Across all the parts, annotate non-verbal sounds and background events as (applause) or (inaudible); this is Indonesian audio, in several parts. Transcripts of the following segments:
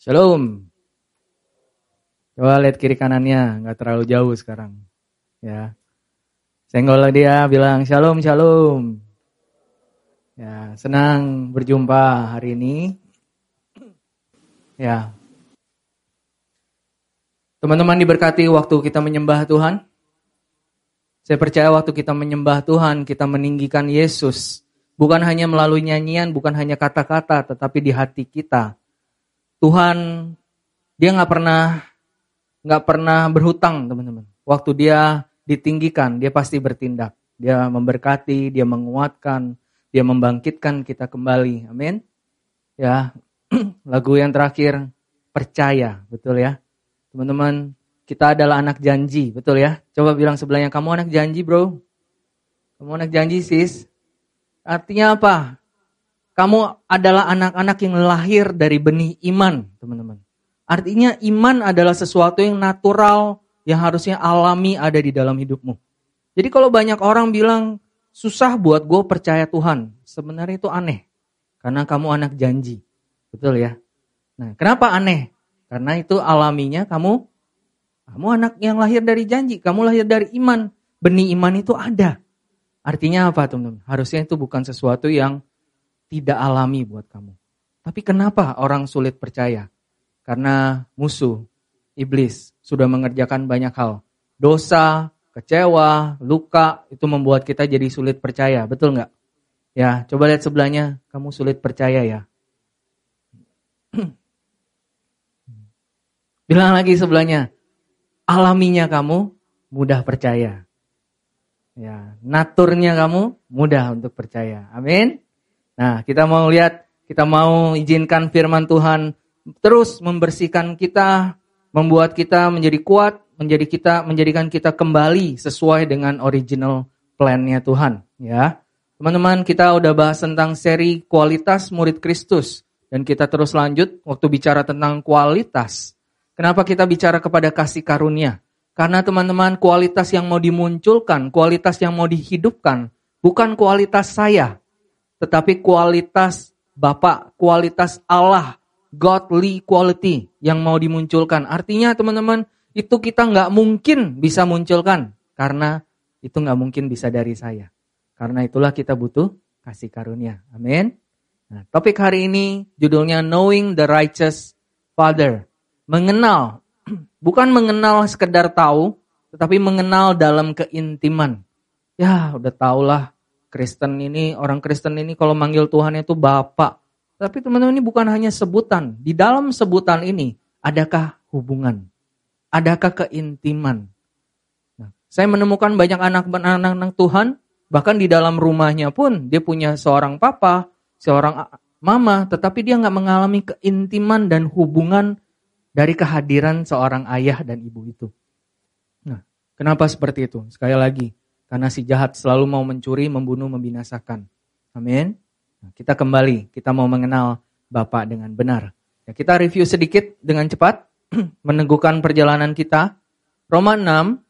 Shalom. Coba lihat kiri kanannya, nggak terlalu jauh sekarang. Ya. Senggol dia bilang shalom, shalom. Ya, senang berjumpa hari ini. Ya. Teman-teman diberkati waktu kita menyembah Tuhan. Saya percaya waktu kita menyembah Tuhan, kita meninggikan Yesus. Bukan hanya melalui nyanyian, bukan hanya kata-kata, tetapi di hati kita Tuhan dia nggak pernah nggak pernah berhutang teman-teman. Waktu dia ditinggikan, dia pasti bertindak. Dia memberkati, dia menguatkan, dia membangkitkan kita kembali. Amin. Ya, (clears throat) lagu yang terakhir percaya, betul ya. Teman-teman, kita adalah anak janji, betul ya. Coba bilang sebelahnya, kamu anak janji bro. Kamu anak janji sis. Artinya apa? Kamu adalah anak-anak yang lahir dari benih iman, teman-teman. Artinya iman adalah sesuatu yang natural, yang harusnya alami ada di dalam hidupmu. Jadi kalau banyak orang bilang, susah buat gue percaya Tuhan. Sebenarnya itu aneh. Karena kamu anak janji. Betul ya? Nah, kenapa aneh? Karena itu alaminya kamu kamu anak yang lahir dari janji, kamu lahir dari iman. Benih iman itu ada. Artinya apa, teman-teman? Harusnya itu bukan sesuatu yang tidak alami buat kamu. Tapi kenapa orang sulit percaya? Karena musuh, iblis, sudah mengerjakan banyak hal. Dosa, kecewa, luka, itu membuat kita jadi sulit percaya. Betul nggak? Ya, coba lihat sebelahnya, kamu sulit percaya ya. (clears throat) Bilang lagi sebelahnya, alaminya kamu mudah percaya. Ya, naturnya kamu mudah untuk percaya. Amin. Nah, kita mau lihat, kita mau izinkan firman Tuhan terus membersihkan kita, membuat kita menjadi kuat, menjadi kita menjadikan kita kembali sesuai dengan original plan-nya Tuhan, ya. Teman-teman, kita udah bahas tentang seri kualitas murid Kristus dan kita terus lanjut waktu bicara tentang kualitas. Kenapa kita bicara kepada kasih karunia? Karena teman-teman, kualitas yang mau dimunculkan, kualitas yang mau dihidupkan bukan kualitas saya, tetapi kualitas Bapak, kualitas Allah, godly quality yang mau dimunculkan. Artinya teman-teman, itu kita nggak mungkin bisa munculkan karena itu nggak mungkin bisa dari saya. Karena itulah kita butuh kasih karunia. Amin. Nah, topik hari ini judulnya Knowing the Righteous Father. Mengenal, (clears throat) bukan mengenal sekedar tahu, tetapi mengenal dalam keintiman. Ya, udah tahulah Kristen ini, orang Kristen ini kalau manggil Tuhan itu Bapak. Tapi teman-teman ini bukan hanya sebutan. Di dalam sebutan ini, adakah hubungan? Adakah keintiman? Nah, saya menemukan banyak anak-anak Tuhan, bahkan di dalam rumahnya pun dia punya seorang papa, seorang mama, tetapi dia nggak mengalami keintiman dan hubungan dari kehadiran seorang ayah dan ibu itu. Nah, kenapa seperti itu? Sekali lagi, karena si jahat selalu mau mencuri, membunuh, membinasakan. Amin. Nah, kita kembali, kita mau mengenal Bapak dengan benar. Ya, kita review sedikit dengan cepat, (clears throat) meneguhkan perjalanan kita. Roma 6,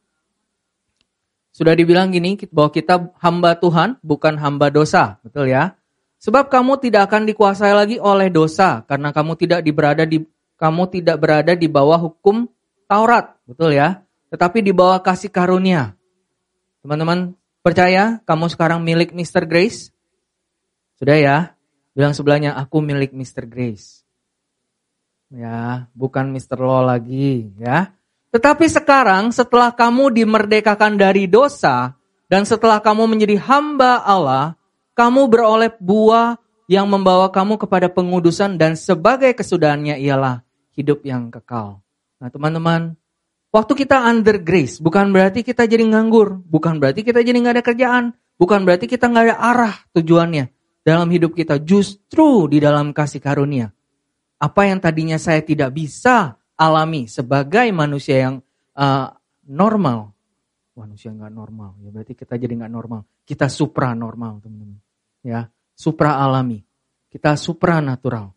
sudah dibilang gini, bahwa kita hamba Tuhan, bukan hamba dosa. Betul ya? Sebab kamu tidak akan dikuasai lagi oleh dosa, karena kamu tidak berada di kamu tidak berada di bawah hukum Taurat, betul ya? Tetapi di bawah kasih karunia. Teman-teman percaya kamu sekarang milik Mr. Grace? Sudah ya? Bilang sebelahnya, aku milik Mr. Grace. Ya, bukan Mr. Law lagi ya. Tetapi sekarang setelah kamu dimerdekakan dari dosa dan setelah kamu menjadi hamba Allah, kamu beroleh buah yang membawa kamu kepada pengudusan dan sebagai kesudahannya ialah hidup yang kekal. Nah teman-teman, Waktu kita under grace, bukan berarti kita jadi nganggur, bukan berarti kita jadi nggak ada kerjaan, bukan berarti kita nggak ada arah tujuannya dalam hidup kita. Justru di dalam kasih karunia, apa yang tadinya saya tidak bisa alami sebagai manusia yang uh, normal, manusia nggak normal, ya berarti kita jadi nggak normal, kita supra normal teman-teman, ya. Supra alami, kita supra natural.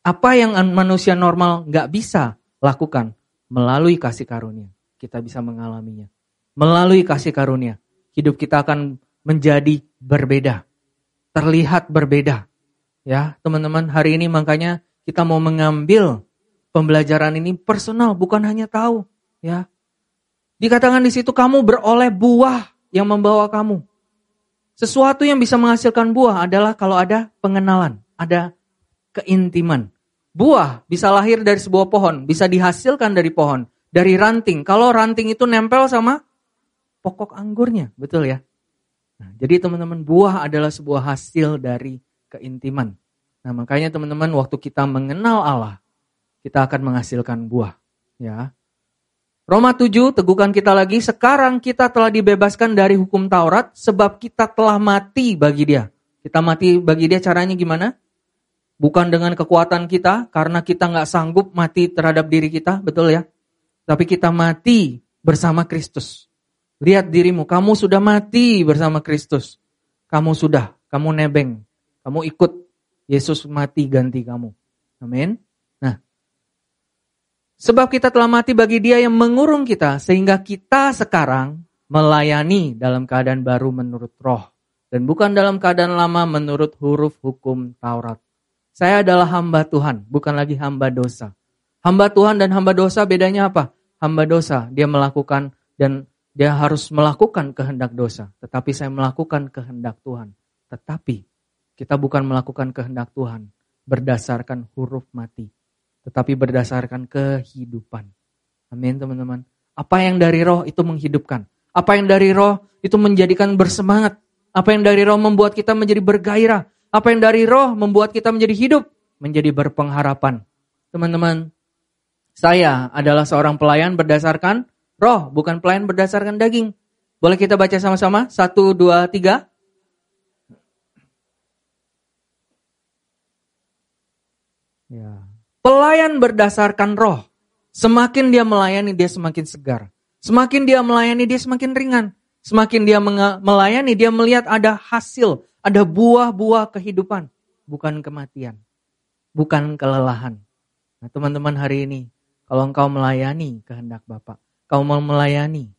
Apa yang manusia normal nggak bisa lakukan, melalui kasih karunia kita bisa mengalaminya. Melalui kasih karunia, hidup kita akan menjadi berbeda. Terlihat berbeda. Ya, teman-teman, hari ini makanya kita mau mengambil pembelajaran ini personal, bukan hanya tahu, ya. Dikatakan di situ kamu beroleh buah yang membawa kamu. Sesuatu yang bisa menghasilkan buah adalah kalau ada pengenalan, ada keintiman. Buah bisa lahir dari sebuah pohon, bisa dihasilkan dari pohon, dari ranting. Kalau ranting itu nempel sama pokok anggurnya, betul ya? Nah, jadi teman-teman, buah adalah sebuah hasil dari keintiman. Nah, makanya teman-teman waktu kita mengenal Allah, kita akan menghasilkan buah, ya. Roma 7 teguhkan kita lagi, sekarang kita telah dibebaskan dari hukum Taurat sebab kita telah mati bagi dia. Kita mati bagi dia caranya gimana? Bukan dengan kekuatan kita, karena kita nggak sanggup mati terhadap diri kita, betul ya? Tapi kita mati bersama Kristus. Lihat dirimu, kamu sudah mati bersama Kristus. Kamu sudah, kamu nebeng, kamu ikut Yesus mati ganti kamu. Amin. Sebab kita telah mati bagi dia yang mengurung kita, sehingga kita sekarang melayani dalam keadaan baru menurut roh. Dan bukan dalam keadaan lama menurut huruf hukum Taurat. Saya adalah hamba Tuhan, bukan lagi hamba dosa. Hamba Tuhan dan hamba dosa bedanya apa? Hamba dosa, dia melakukan dan dia harus melakukan kehendak dosa. Tetapi saya melakukan kehendak Tuhan. Tetapi kita bukan melakukan kehendak Tuhan berdasarkan huruf mati tetapi berdasarkan kehidupan. Amin teman-teman. Apa yang dari roh itu menghidupkan. Apa yang dari roh itu menjadikan bersemangat. Apa yang dari roh membuat kita menjadi bergairah. Apa yang dari roh membuat kita menjadi hidup. Menjadi berpengharapan. Teman-teman, saya adalah seorang pelayan berdasarkan roh, bukan pelayan berdasarkan daging. Boleh kita baca sama-sama? Satu, dua, tiga. Ya. Pelayan berdasarkan roh. Semakin dia melayani, dia semakin segar. Semakin dia melayani, dia semakin ringan. Semakin dia melayani, dia melihat ada hasil, ada buah-buah kehidupan. Bukan kematian. Bukan kelelahan. Nah teman-teman hari ini, kalau engkau melayani kehendak Bapak, kau mau melayani,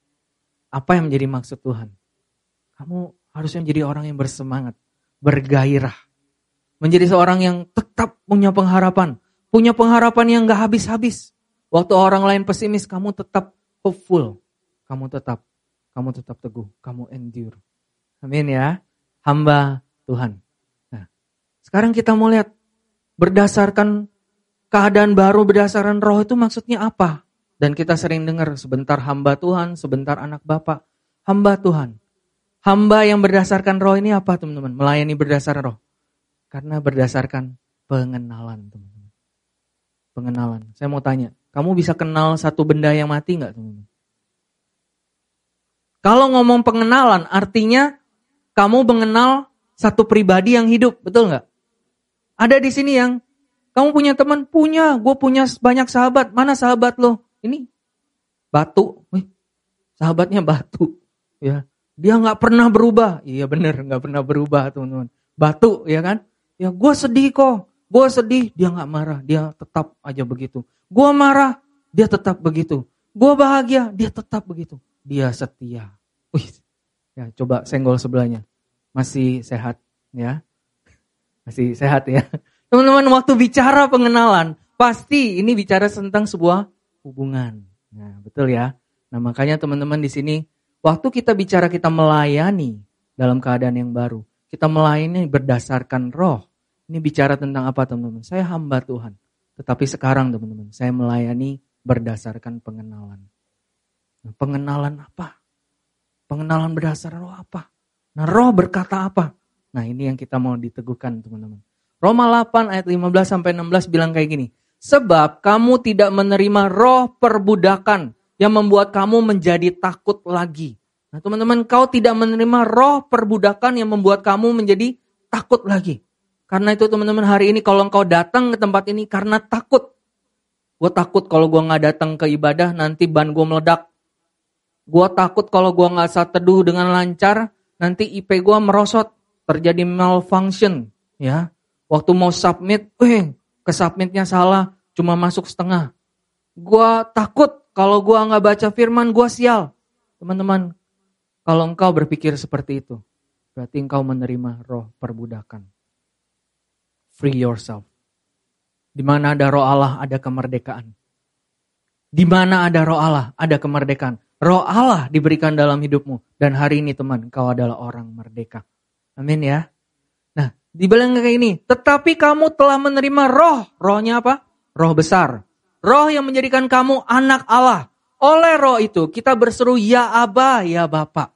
apa yang menjadi maksud Tuhan? Kamu harusnya menjadi orang yang bersemangat, bergairah. Menjadi seorang yang tetap punya pengharapan, Punya pengharapan yang gak habis-habis. Waktu orang lain pesimis, kamu tetap hopeful. Kamu tetap, kamu tetap teguh, kamu endure. Amin ya. Hamba Tuhan. Nah, sekarang kita mau lihat berdasarkan keadaan baru berdasarkan roh itu maksudnya apa? Dan kita sering dengar sebentar hamba Tuhan, sebentar anak Bapak. Hamba Tuhan. Hamba yang berdasarkan roh ini apa teman-teman? Melayani berdasarkan roh. Karena berdasarkan pengenalan teman-teman pengenalan. Saya mau tanya, kamu bisa kenal satu benda yang mati nggak teman-teman? Kalau ngomong pengenalan, artinya kamu mengenal satu pribadi yang hidup, betul nggak? Ada di sini yang kamu punya teman, punya, gue punya banyak sahabat. Mana sahabat lo? Ini batu, Wih, sahabatnya batu, ya. Dia nggak pernah berubah, iya bener nggak pernah berubah teman-teman. Batu, ya kan? Ya gue sedih kok, Gue sedih, dia gak marah, dia tetap aja begitu. Gue marah, dia tetap begitu. Gue bahagia, dia tetap begitu. Dia setia. Wih, ya coba senggol sebelahnya. Masih sehat, ya? Masih sehat ya. (laughs) Teman-teman, waktu bicara pengenalan, pasti ini bicara tentang sebuah hubungan. Nah, betul ya. Nah, makanya teman-teman di sini, waktu kita bicara kita melayani dalam keadaan yang baru, kita melayani berdasarkan roh. Ini bicara tentang apa teman-teman? Saya hamba Tuhan. Tetapi sekarang teman-teman, saya melayani berdasarkan pengenalan. Nah, pengenalan apa? Pengenalan berdasarkan roh apa? Nah roh berkata apa? Nah ini yang kita mau diteguhkan teman-teman. Roma 8 ayat 15 sampai 16 bilang kayak gini. Sebab kamu tidak menerima roh perbudakan yang membuat kamu menjadi takut lagi. Nah teman-teman kau tidak menerima roh perbudakan yang membuat kamu menjadi takut lagi. Karena itu teman-teman hari ini kalau engkau datang ke tempat ini karena takut. Gue takut kalau gue gak datang ke ibadah nanti ban gue meledak. Gue takut kalau gue gak saat teduh dengan lancar nanti IP gue merosot. Terjadi malfunction. ya Waktu mau submit, eh ke submitnya salah. Cuma masuk setengah. Gue takut kalau gue gak baca firman gue sial. Teman-teman, kalau engkau berpikir seperti itu, berarti engkau menerima roh perbudakan free yourself. Di mana ada roh Allah, ada kemerdekaan. Di mana ada roh Allah, ada kemerdekaan. Roh Allah diberikan dalam hidupmu. Dan hari ini teman, kau adalah orang merdeka. Amin ya. Nah, dibilang kayak ini. Tetapi kamu telah menerima roh. Rohnya apa? Roh besar. Roh yang menjadikan kamu anak Allah. Oleh roh itu kita berseru ya Aba, ya Bapak.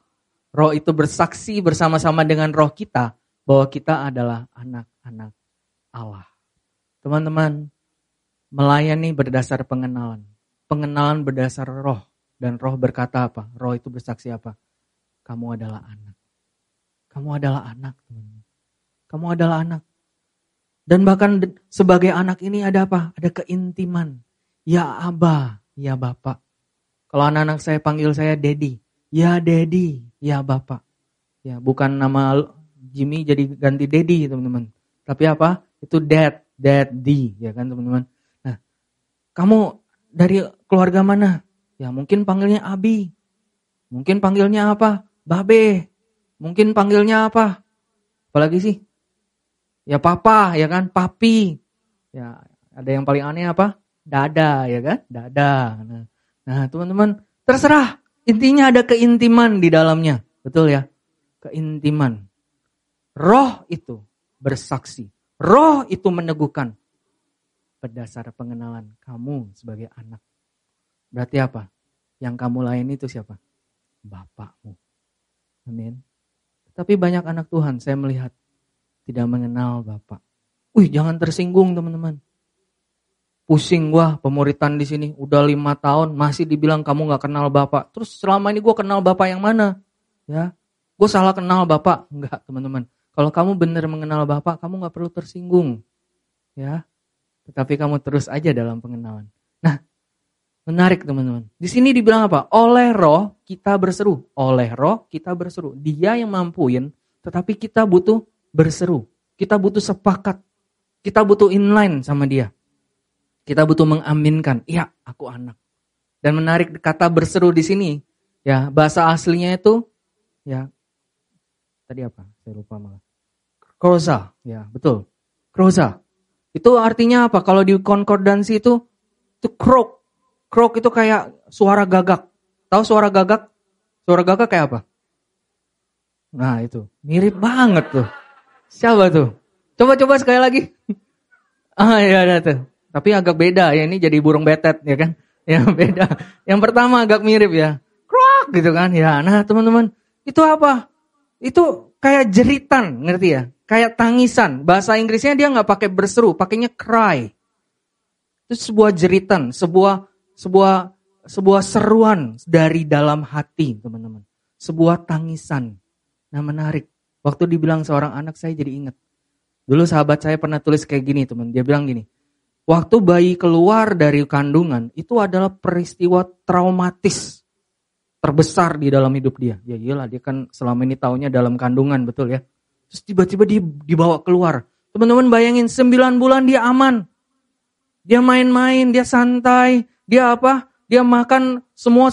Roh itu bersaksi bersama-sama dengan roh kita bahwa kita adalah anak-anak Allah. Teman-teman, melayani berdasar pengenalan pengenalan berdasar roh. Dan roh berkata apa? Roh itu bersaksi apa? Kamu adalah anak. Kamu adalah anak. Kamu adalah anak. Dan bahkan sebagai anak ini ada apa? Ada keintiman. Ya Aba, ya Bapak. Kalau anak-anak saya panggil saya Dedi. Ya Dedi, ya Bapak. Ya, bukan nama Jimmy jadi ganti Dedi, teman-teman. Tapi apa? Itu Dad, Daddy, ya kan teman-teman. Nah, kamu dari keluarga mana? Ya mungkin panggilnya Abi. Mungkin panggilnya apa? Babe. Mungkin panggilnya apa? Apalagi sih? Ya papa, ya kan? Papi. Ya ada yang paling aneh apa? Dada, ya kan? Dada. Nah, teman-teman, terserah. Intinya ada keintiman di dalamnya. Betul ya? Keintiman. Roh itu bersaksi. Roh itu meneguhkan berdasar pengenalan kamu sebagai anak. Berarti apa? Yang kamu layani itu siapa? Bapakmu. Amin. Tapi banyak anak Tuhan saya melihat tidak mengenal Bapak. Wih, jangan tersinggung teman-teman. Pusing gua pemuritan di sini udah lima tahun masih dibilang kamu nggak kenal Bapak. Terus selama ini gua kenal Bapak yang mana? Ya, gue salah kenal Bapak. Enggak teman-teman. Kalau kamu benar mengenal Bapak, kamu nggak perlu tersinggung. Ya, tetapi kamu terus aja dalam pengenalan. Nah, menarik teman-teman. Di sini dibilang apa? Oleh roh kita berseru. Oleh roh kita berseru. Dia yang mampuin, tetapi kita butuh berseru. Kita butuh sepakat. Kita butuh inline sama dia. Kita butuh mengaminkan, iya aku anak. Dan menarik kata berseru di sini, ya bahasa aslinya itu, ya tadi apa? Saya lupa malah. Kroza, ya betul. Kroza. Itu artinya apa? Kalau di konkordansi itu itu krok. Krok itu kayak suara gagak. Tahu suara gagak? Suara gagak kayak apa? Nah, itu. Mirip banget tuh. Siapa tuh? Coba-coba sekali lagi. (laughs) ah, iya ada tuh. Tapi agak beda ya ini jadi burung betet ya kan? (laughs) Ya beda. Yang pertama agak mirip ya. Krok gitu kan. Ya, nah teman-teman, itu apa? Itu kayak jeritan, ngerti ya? kayak tangisan. Bahasa Inggrisnya dia nggak pakai berseru, pakainya cry. Itu sebuah jeritan, sebuah sebuah sebuah seruan dari dalam hati, teman-teman. Sebuah tangisan. Nah, menarik. Waktu dibilang seorang anak saya jadi ingat. Dulu sahabat saya pernah tulis kayak gini, teman. Dia bilang gini. Waktu bayi keluar dari kandungan, itu adalah peristiwa traumatis terbesar di dalam hidup dia. Ya iyalah, dia kan selama ini taunya dalam kandungan, betul ya. Terus tiba-tiba dia dibawa keluar. Teman-teman bayangin 9 bulan dia aman. Dia main-main, dia santai, dia apa? Dia makan semua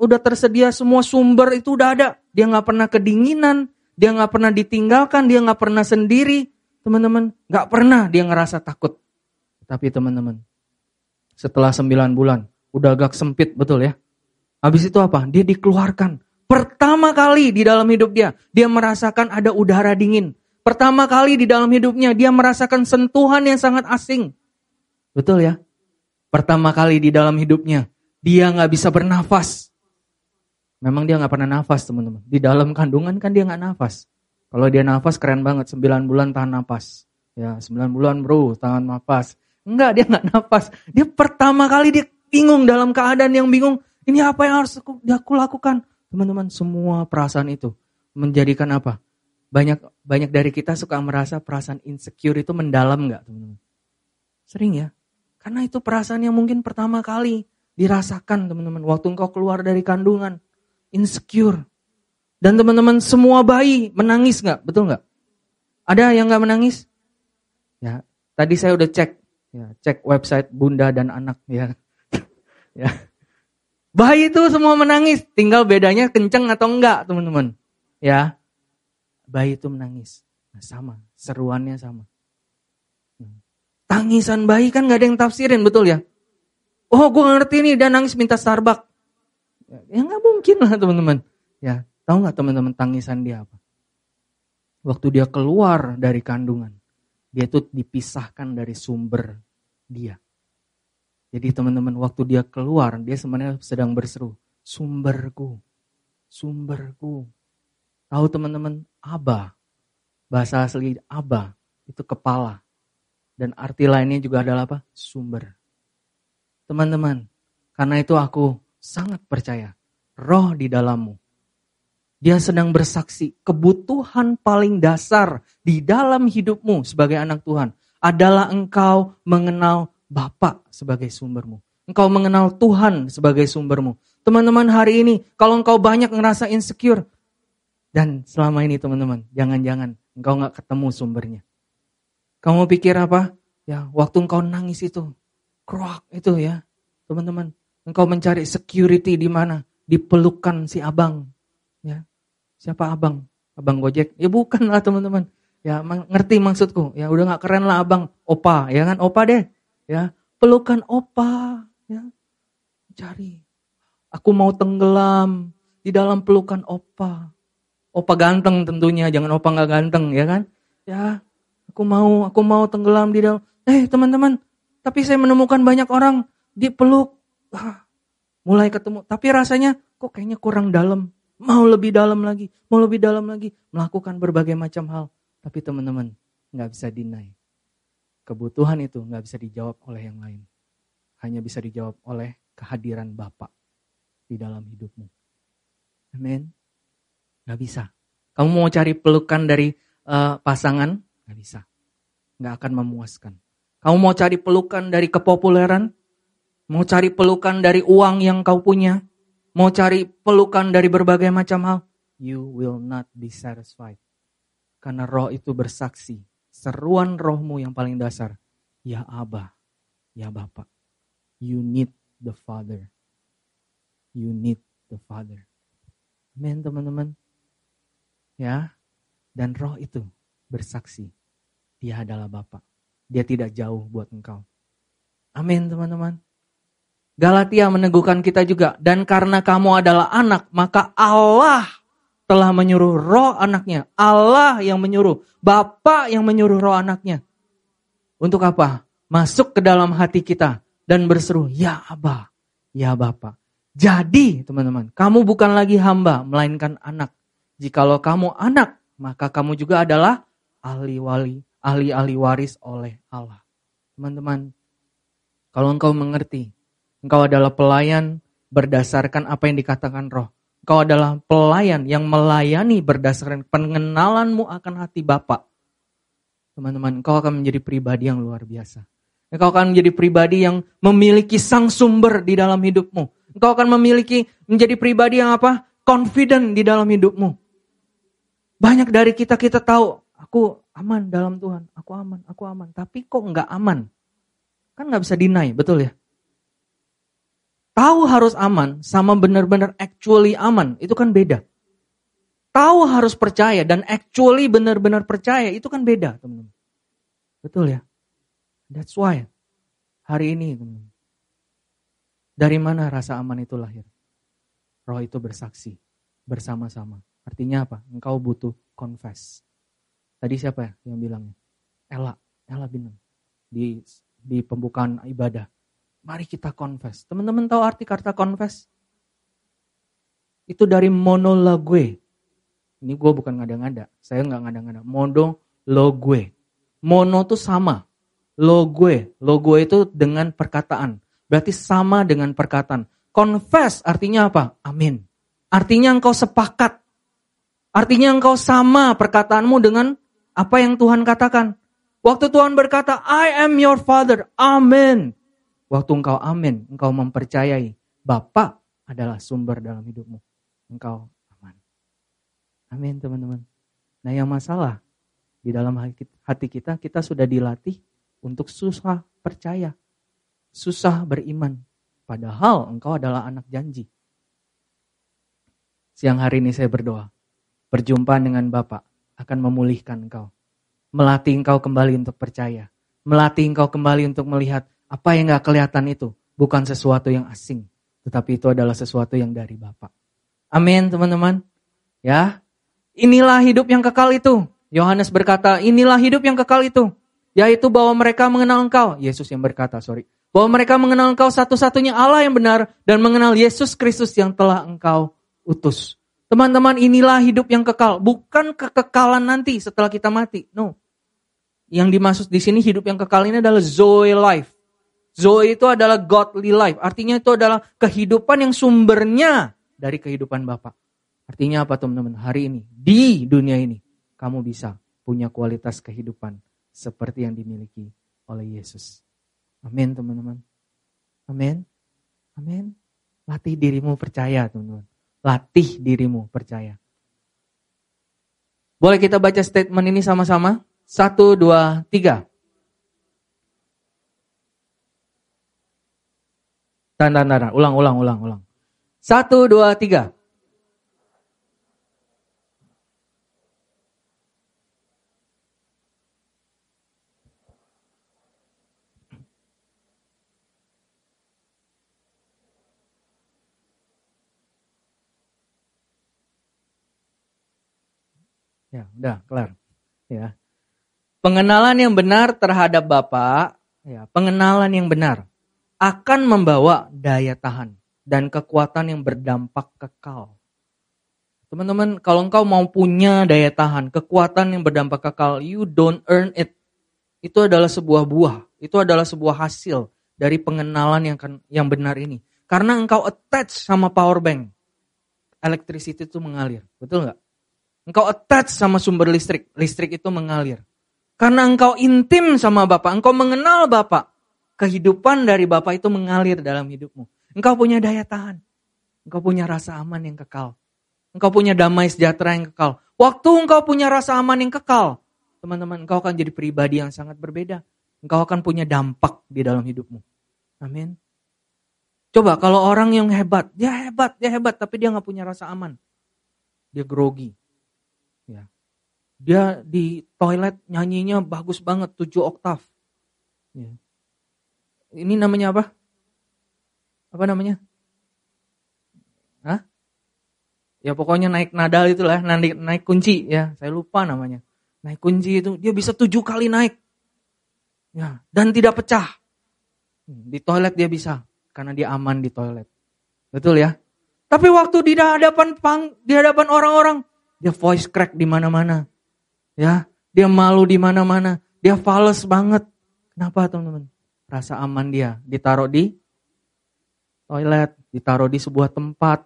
udah tersedia, semua sumber itu udah ada. Dia nggak pernah kedinginan, dia nggak pernah ditinggalkan, dia nggak pernah sendiri. Teman-teman, nggak pernah dia ngerasa takut. Tapi teman-teman, setelah 9 bulan, udah agak sempit betul ya. Habis itu apa? Dia dikeluarkan. Pertama kali di dalam hidup dia, dia merasakan ada udara dingin. Pertama kali di dalam hidupnya, dia merasakan sentuhan yang sangat asing. Betul ya? Pertama kali di dalam hidupnya, dia nggak bisa bernafas. Memang dia nggak pernah nafas teman-teman. Di dalam kandungan kan dia nggak nafas. Kalau dia nafas keren banget, 9 bulan tahan nafas. Ya, 9 bulan bro, tahan nafas. Enggak, dia nggak nafas. Dia pertama kali dia bingung dalam keadaan yang bingung. Ini apa yang harus aku, aku lakukan? Teman-teman, semua perasaan itu menjadikan apa? Banyak banyak dari kita suka merasa perasaan insecure itu mendalam nggak, teman-teman? Sering ya. Karena itu perasaan yang mungkin pertama kali dirasakan, teman-teman, waktu engkau keluar dari kandungan. Insecure. Dan teman-teman semua bayi menangis nggak? Betul nggak? Ada yang nggak menangis? Ya, tadi saya udah cek, ya, cek website Bunda dan Anak ya. (laughs) ya. Bayi itu semua menangis, tinggal bedanya kenceng atau enggak, teman-teman. Ya, bayi itu menangis. Nah, sama, seruannya sama. Tangisan bayi kan gak ada yang tafsirin, betul ya? Oh, gue ngerti nih, dia nangis minta Starbucks. Ya nggak mungkin lah teman-teman. Ya, tahu nggak teman-teman tangisan dia apa? Waktu dia keluar dari kandungan, dia tuh dipisahkan dari sumber dia. Jadi teman-teman, waktu dia keluar, dia sebenarnya sedang berseru, sumberku, sumberku. Tahu teman-teman, Aba, bahasa asli Aba, itu kepala. Dan arti lainnya juga adalah apa? Sumber. Teman-teman, karena itu aku sangat percaya roh di dalammu. Dia sedang bersaksi kebutuhan paling dasar di dalam hidupmu sebagai anak Tuhan adalah engkau mengenal Bapa sebagai sumbermu. Engkau mengenal Tuhan sebagai sumbermu. Teman-teman hari ini kalau engkau banyak ngerasa insecure dan selama ini teman-teman jangan-jangan engkau nggak ketemu sumbernya. Kamu pikir apa? Ya waktu engkau nangis itu Kroak itu ya, teman-teman. Engkau mencari security di mana? Di pelukan si abang. Ya, siapa abang? Abang Gojek? Ya bukan lah teman-teman. Ya ngerti maksudku. Ya udah nggak keren lah abang. Opa, ya kan? Opa deh. Ya, pelukan opa. Ya, cari. Aku mau tenggelam di dalam pelukan opa. Opa ganteng tentunya, jangan opa nggak ganteng, ya kan? Ya, aku mau, aku mau tenggelam di dalam. Eh teman-teman, tapi saya menemukan banyak orang dipeluk. Mulai ketemu. Tapi rasanya kok kayaknya kurang dalam. Mau lebih dalam lagi. Mau lebih dalam lagi. Melakukan berbagai macam hal. Tapi teman-teman nggak bisa deny. Kebutuhan itu nggak bisa dijawab oleh yang lain. Hanya bisa dijawab oleh kehadiran Bapak di dalam hidupmu. Amin. Nggak bisa. Kamu mau cari pelukan dari uh, pasangan? Nggak bisa. Nggak akan memuaskan. Kamu mau cari pelukan dari kepopuleran? Mau cari pelukan dari uang yang kau punya? Mau cari pelukan dari berbagai macam hal? You will not be satisfied. Karena roh itu bersaksi. Seruan rohmu yang paling dasar. Ya Abah, ya Bapak. You need the Father. You need the Father. Amin teman-teman. Ya, dan roh itu bersaksi. Dia adalah Bapak. Dia tidak jauh buat engkau. Amin teman-teman. Galatia meneguhkan kita juga. Dan karena kamu adalah anak, maka Allah telah menyuruh roh anaknya. Allah yang menyuruh. Bapak yang menyuruh roh anaknya. Untuk apa? Masuk ke dalam hati kita. Dan berseru, ya Abah, ya Bapak. Jadi teman-teman, kamu bukan lagi hamba, melainkan anak. Jikalau kamu anak, maka kamu juga adalah ahli wali ahli-ahli waris oleh Allah. Teman-teman, kalau engkau mengerti, engkau adalah pelayan berdasarkan apa yang dikatakan roh. Engkau adalah pelayan yang melayani berdasarkan pengenalanmu akan hati Bapa. Teman-teman, engkau akan menjadi pribadi yang luar biasa. Engkau akan menjadi pribadi yang memiliki sang sumber di dalam hidupmu. Engkau akan memiliki menjadi pribadi yang apa? Confident di dalam hidupmu. Banyak dari kita kita tahu Aku aman dalam Tuhan, aku aman, aku aman. Tapi kok nggak aman? Kan nggak bisa deny, betul ya? Tahu harus aman sama benar-benar actually aman, itu kan beda. Tahu harus percaya dan actually benar-benar percaya, itu kan beda, teman-teman. Betul ya? That's why hari ini, teman-teman. Dari mana rasa aman itu lahir? Roh itu bersaksi bersama-sama. Artinya apa? Engkau butuh confess. Tadi siapa ya yang bilangnya? Ella, Ella bilang di di pembukaan ibadah. Mari kita confess. Teman-teman tahu arti kata confess? Itu dari monologue. Ini gue bukan ngada-ngada. Saya nggak ngada-ngada. Monologue. Mono itu sama. Logue. Logue itu dengan perkataan. Berarti sama dengan perkataan. Confess artinya apa? Amin. Artinya engkau sepakat. Artinya engkau sama perkataanmu dengan apa yang Tuhan katakan? Waktu Tuhan berkata, I am your father. Amin. Waktu engkau amin, engkau mempercayai Bapak adalah sumber dalam hidupmu. Engkau aman. Amin teman-teman. Nah yang masalah di dalam hati kita, kita sudah dilatih untuk susah percaya. Susah beriman. Padahal engkau adalah anak janji. Siang hari ini saya berdoa. Perjumpaan dengan Bapak akan memulihkan engkau. Melatih engkau kembali untuk percaya. Melatih engkau kembali untuk melihat apa yang gak kelihatan itu. Bukan sesuatu yang asing. Tetapi itu adalah sesuatu yang dari Bapak. Amin teman-teman. Ya, inilah hidup yang kekal itu. Yohanes berkata, inilah hidup yang kekal itu. Yaitu bahwa mereka mengenal engkau. Yesus yang berkata, sorry. Bahwa mereka mengenal engkau satu-satunya Allah yang benar. Dan mengenal Yesus Kristus yang telah engkau utus. Teman-teman inilah hidup yang kekal. Bukan kekekalan nanti setelah kita mati. No. Yang dimaksud di sini hidup yang kekal ini adalah Zoe life. Zoe itu adalah godly life. Artinya itu adalah kehidupan yang sumbernya dari kehidupan Bapak. Artinya apa teman-teman? Hari ini, di dunia ini, kamu bisa punya kualitas kehidupan seperti yang dimiliki oleh Yesus. Amin teman-teman. Amin. Amin. Latih dirimu percaya teman-teman. Latih dirimu percaya. Boleh kita baca statement ini sama-sama? Satu, dua, tiga. Tanda, tanda, ulang, ulang, ulang, ulang. Satu, dua, tiga. Ya, udah kelar. Ya. Pengenalan yang benar terhadap Bapak, ya, pengenalan yang benar akan membawa daya tahan dan kekuatan yang berdampak kekal. Teman-teman, kalau engkau mau punya daya tahan, kekuatan yang berdampak kekal, you don't earn it. Itu adalah sebuah buah, itu adalah sebuah hasil dari pengenalan yang yang benar ini. Karena engkau attach sama power bank, electricity itu mengalir, betul nggak? Engkau attach sama sumber listrik. Listrik itu mengalir. Karena engkau intim sama Bapak, engkau mengenal Bapak. Kehidupan dari Bapak itu mengalir dalam hidupmu. Engkau punya daya tahan. Engkau punya rasa aman yang kekal. Engkau punya damai sejahtera yang kekal. Waktu engkau punya rasa aman yang kekal, teman-teman, engkau akan jadi pribadi yang sangat berbeda. Engkau akan punya dampak di dalam hidupmu. Amin. Coba kalau orang yang hebat, dia hebat, dia hebat, tapi dia nggak punya rasa aman. Dia grogi. Dia di toilet nyanyinya bagus banget, tujuh oktav. Ya. Ini namanya apa? Apa namanya? Hah? Ya pokoknya naik nadal itulah, naik, naik kunci ya. Saya lupa namanya. Naik kunci itu dia bisa tujuh kali naik. Ya, dan tidak pecah. Di toilet dia bisa karena dia aman di toilet. Betul ya? Tapi waktu di hadapan pang, di hadapan orang-orang, dia voice crack di mana-mana. Ya, dia malu di mana-mana. Dia fals banget. Kenapa teman-teman? Rasa aman dia ditaruh di toilet, ditaruh di sebuah tempat,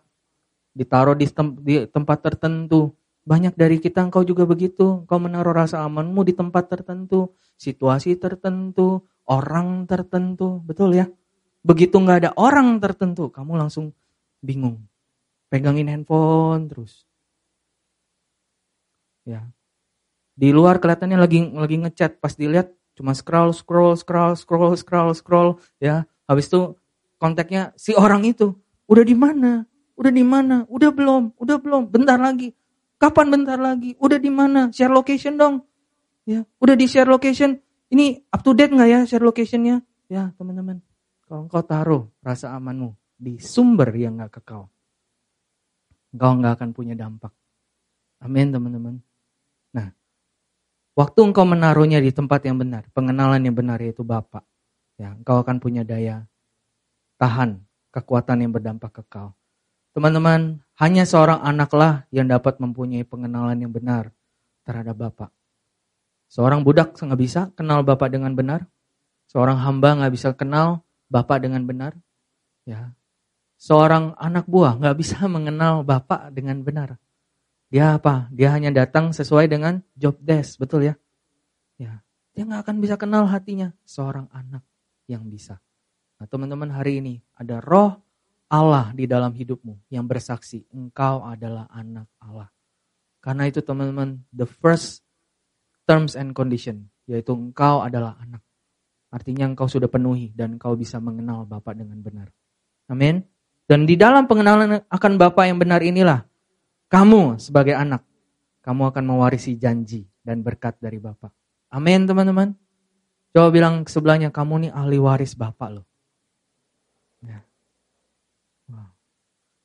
ditaruh di, tem di tempat tertentu. Banyak dari kita engkau juga begitu. Engkau menaruh rasa amanmu di tempat tertentu, situasi tertentu, orang tertentu. Betul ya? Begitu nggak ada orang tertentu, kamu langsung bingung. Pegangin handphone terus. Ya. Di luar kelihatannya lagi lagi ngechat, pas dilihat cuma scroll scroll scroll scroll scroll scroll ya. Habis itu kontaknya si orang itu udah di mana? Udah di mana? Udah belum? Udah belum? Bentar lagi. Kapan bentar lagi? Udah di mana? Share location dong. Ya, udah di share location. Ini up to date nggak ya share locationnya? Ya, teman-teman. Kalau engkau taruh rasa amanmu di sumber yang nggak kekal, engkau nggak akan punya dampak. Amin, teman-teman. Waktu engkau menaruhnya di tempat yang benar, pengenalan yang benar yaitu Bapak, ya, engkau akan punya daya tahan, kekuatan yang berdampak kekal. Teman-teman, hanya seorang anaklah yang dapat mempunyai pengenalan yang benar terhadap Bapak. Seorang budak nggak bisa kenal Bapak dengan benar. Seorang hamba nggak bisa kenal Bapak dengan benar. Ya, seorang anak buah nggak bisa (laughs) mengenal Bapak dengan benar. Dia apa? Dia hanya datang sesuai dengan job desk, betul ya? Ya, dia nggak akan bisa kenal hatinya seorang anak yang bisa. Nah, teman-teman hari ini ada roh Allah di dalam hidupmu yang bersaksi engkau adalah anak Allah. Karena itu teman-teman, the first terms and condition yaitu engkau adalah anak. Artinya engkau sudah penuhi dan engkau bisa mengenal Bapak dengan benar. Amin. Dan di dalam pengenalan akan Bapak yang benar inilah kamu sebagai anak, kamu akan mewarisi janji dan berkat dari Bapak. Amin teman-teman. Coba bilang ke sebelahnya, kamu nih ahli waris Bapak loh. Ya.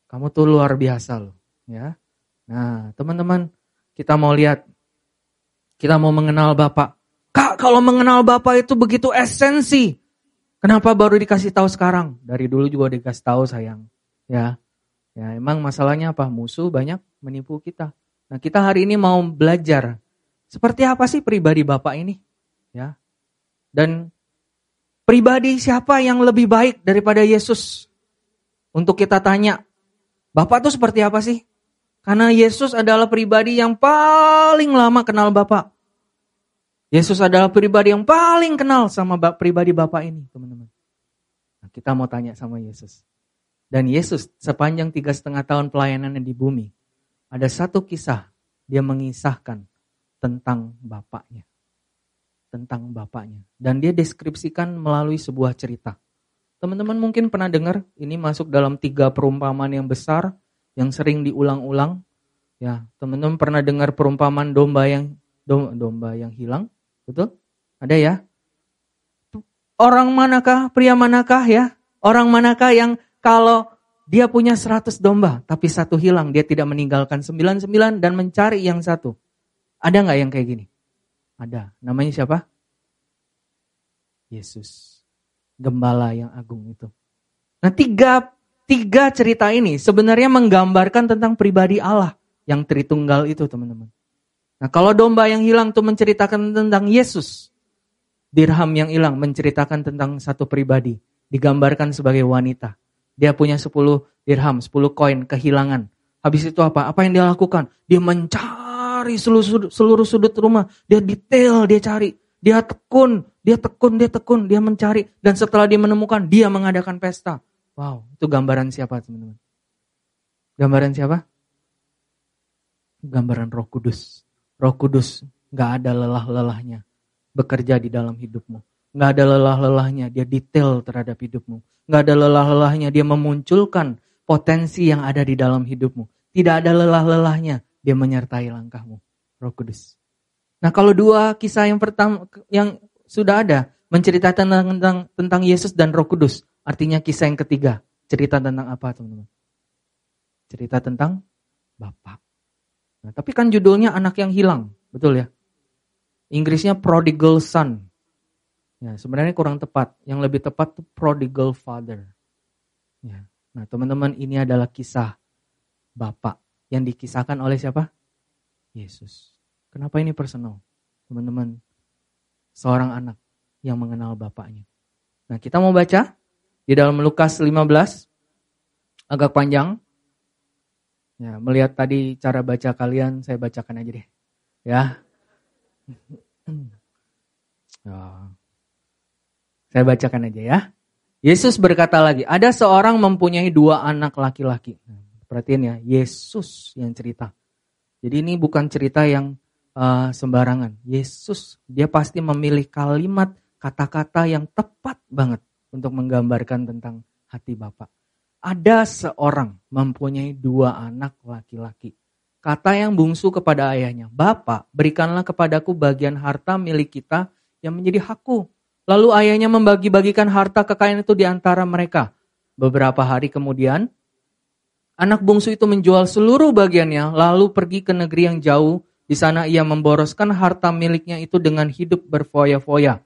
Kamu tuh luar biasa loh. Ya. Nah, teman-teman, kita mau lihat, kita mau mengenal Bapak. Kak, kalau mengenal Bapak itu begitu esensi. Kenapa baru dikasih tahu sekarang? Dari dulu juga dikasih tahu sayang. Ya, ya emang masalahnya apa? Musuh banyak menipu kita. Nah, kita hari ini mau belajar seperti apa sih pribadi Bapak ini? Ya. Dan pribadi siapa yang lebih baik daripada Yesus? Untuk kita tanya, Bapak tuh seperti apa sih? Karena Yesus adalah pribadi yang paling lama kenal Bapak. Yesus adalah pribadi yang paling kenal sama pribadi Bapak ini, teman-teman. Nah, kita mau tanya sama Yesus. Dan Yesus sepanjang tiga setengah tahun pelayanannya di bumi, ada satu kisah dia mengisahkan tentang Bapaknya. Tentang Bapaknya. Dan dia deskripsikan melalui sebuah cerita. Teman-teman mungkin pernah dengar, ini masuk dalam tiga perumpamaan yang besar, yang sering diulang-ulang. Ya, teman-teman pernah dengar perumpamaan domba yang domba yang hilang? Betul? Ada ya? Orang manakah, pria manakah ya? Orang manakah yang kalau dia punya 100 domba, tapi satu hilang, dia tidak meninggalkan 99 dan mencari yang satu. Ada nggak yang kayak gini? Ada. Namanya siapa? Yesus. Gembala yang agung itu. Nah tiga Tiga cerita ini sebenarnya menggambarkan tentang pribadi Allah yang Tritunggal itu teman-teman. Nah kalau domba yang hilang itu menceritakan tentang Yesus. Dirham yang hilang menceritakan tentang satu pribadi. Digambarkan sebagai wanita. Dia punya 10 dirham, 10 koin kehilangan. Habis itu apa? Apa yang dia lakukan? Dia mencari seluruh sudut, seluruh sudut rumah. Dia detail, dia cari. Dia tekun, dia tekun, dia tekun, dia mencari. Dan setelah dia menemukan, dia mengadakan pesta. Wow, itu gambaran siapa teman-teman? Gambaran siapa? Gambaran roh kudus. Roh kudus gak ada lelah-lelahnya bekerja di dalam hidupmu. Gak ada lelah-lelahnya, dia detail terhadap hidupmu. Gak ada lelah-lelahnya, dia memunculkan potensi yang ada di dalam hidupmu. Tidak ada lelah-lelahnya, dia menyertai langkahmu. Roh kudus. Nah kalau dua kisah yang pertama yang sudah ada menceritakan tentang, tentang, tentang Yesus dan Roh Kudus. Artinya kisah yang ketiga. Cerita tentang apa teman-teman? Cerita tentang Bapak. Nah, tapi kan judulnya anak yang hilang. Betul ya? Inggrisnya prodigal son. Ya, sebenarnya kurang tepat. Yang lebih tepat itu prodigal father. Ya. Nah, teman-teman ini adalah kisah Bapak yang dikisahkan oleh siapa? Yesus. Kenapa ini personal? Teman-teman, seorang anak yang mengenal Bapaknya. Nah, kita mau baca di dalam Lukas 15 agak panjang. Ya, melihat tadi cara baca kalian, saya bacakan aja deh. Ya. Oh. (clears throat) Saya bacakan aja ya. Yesus berkata lagi, ada seorang mempunyai dua anak laki-laki. Perhatiin ya, Yesus yang cerita. Jadi ini bukan cerita yang uh, sembarangan. Yesus, dia pasti memilih kalimat, kata-kata yang tepat banget untuk menggambarkan tentang hati Bapak. Ada seorang mempunyai dua anak laki-laki. Kata yang bungsu kepada ayahnya, Bapak berikanlah kepadaku bagian harta milik kita yang menjadi hakku. Lalu ayahnya membagi-bagikan harta kekayaan itu di antara mereka. Beberapa hari kemudian, anak bungsu itu menjual seluruh bagiannya, lalu pergi ke negeri yang jauh. Di sana ia memboroskan harta miliknya itu dengan hidup berfoya-foya.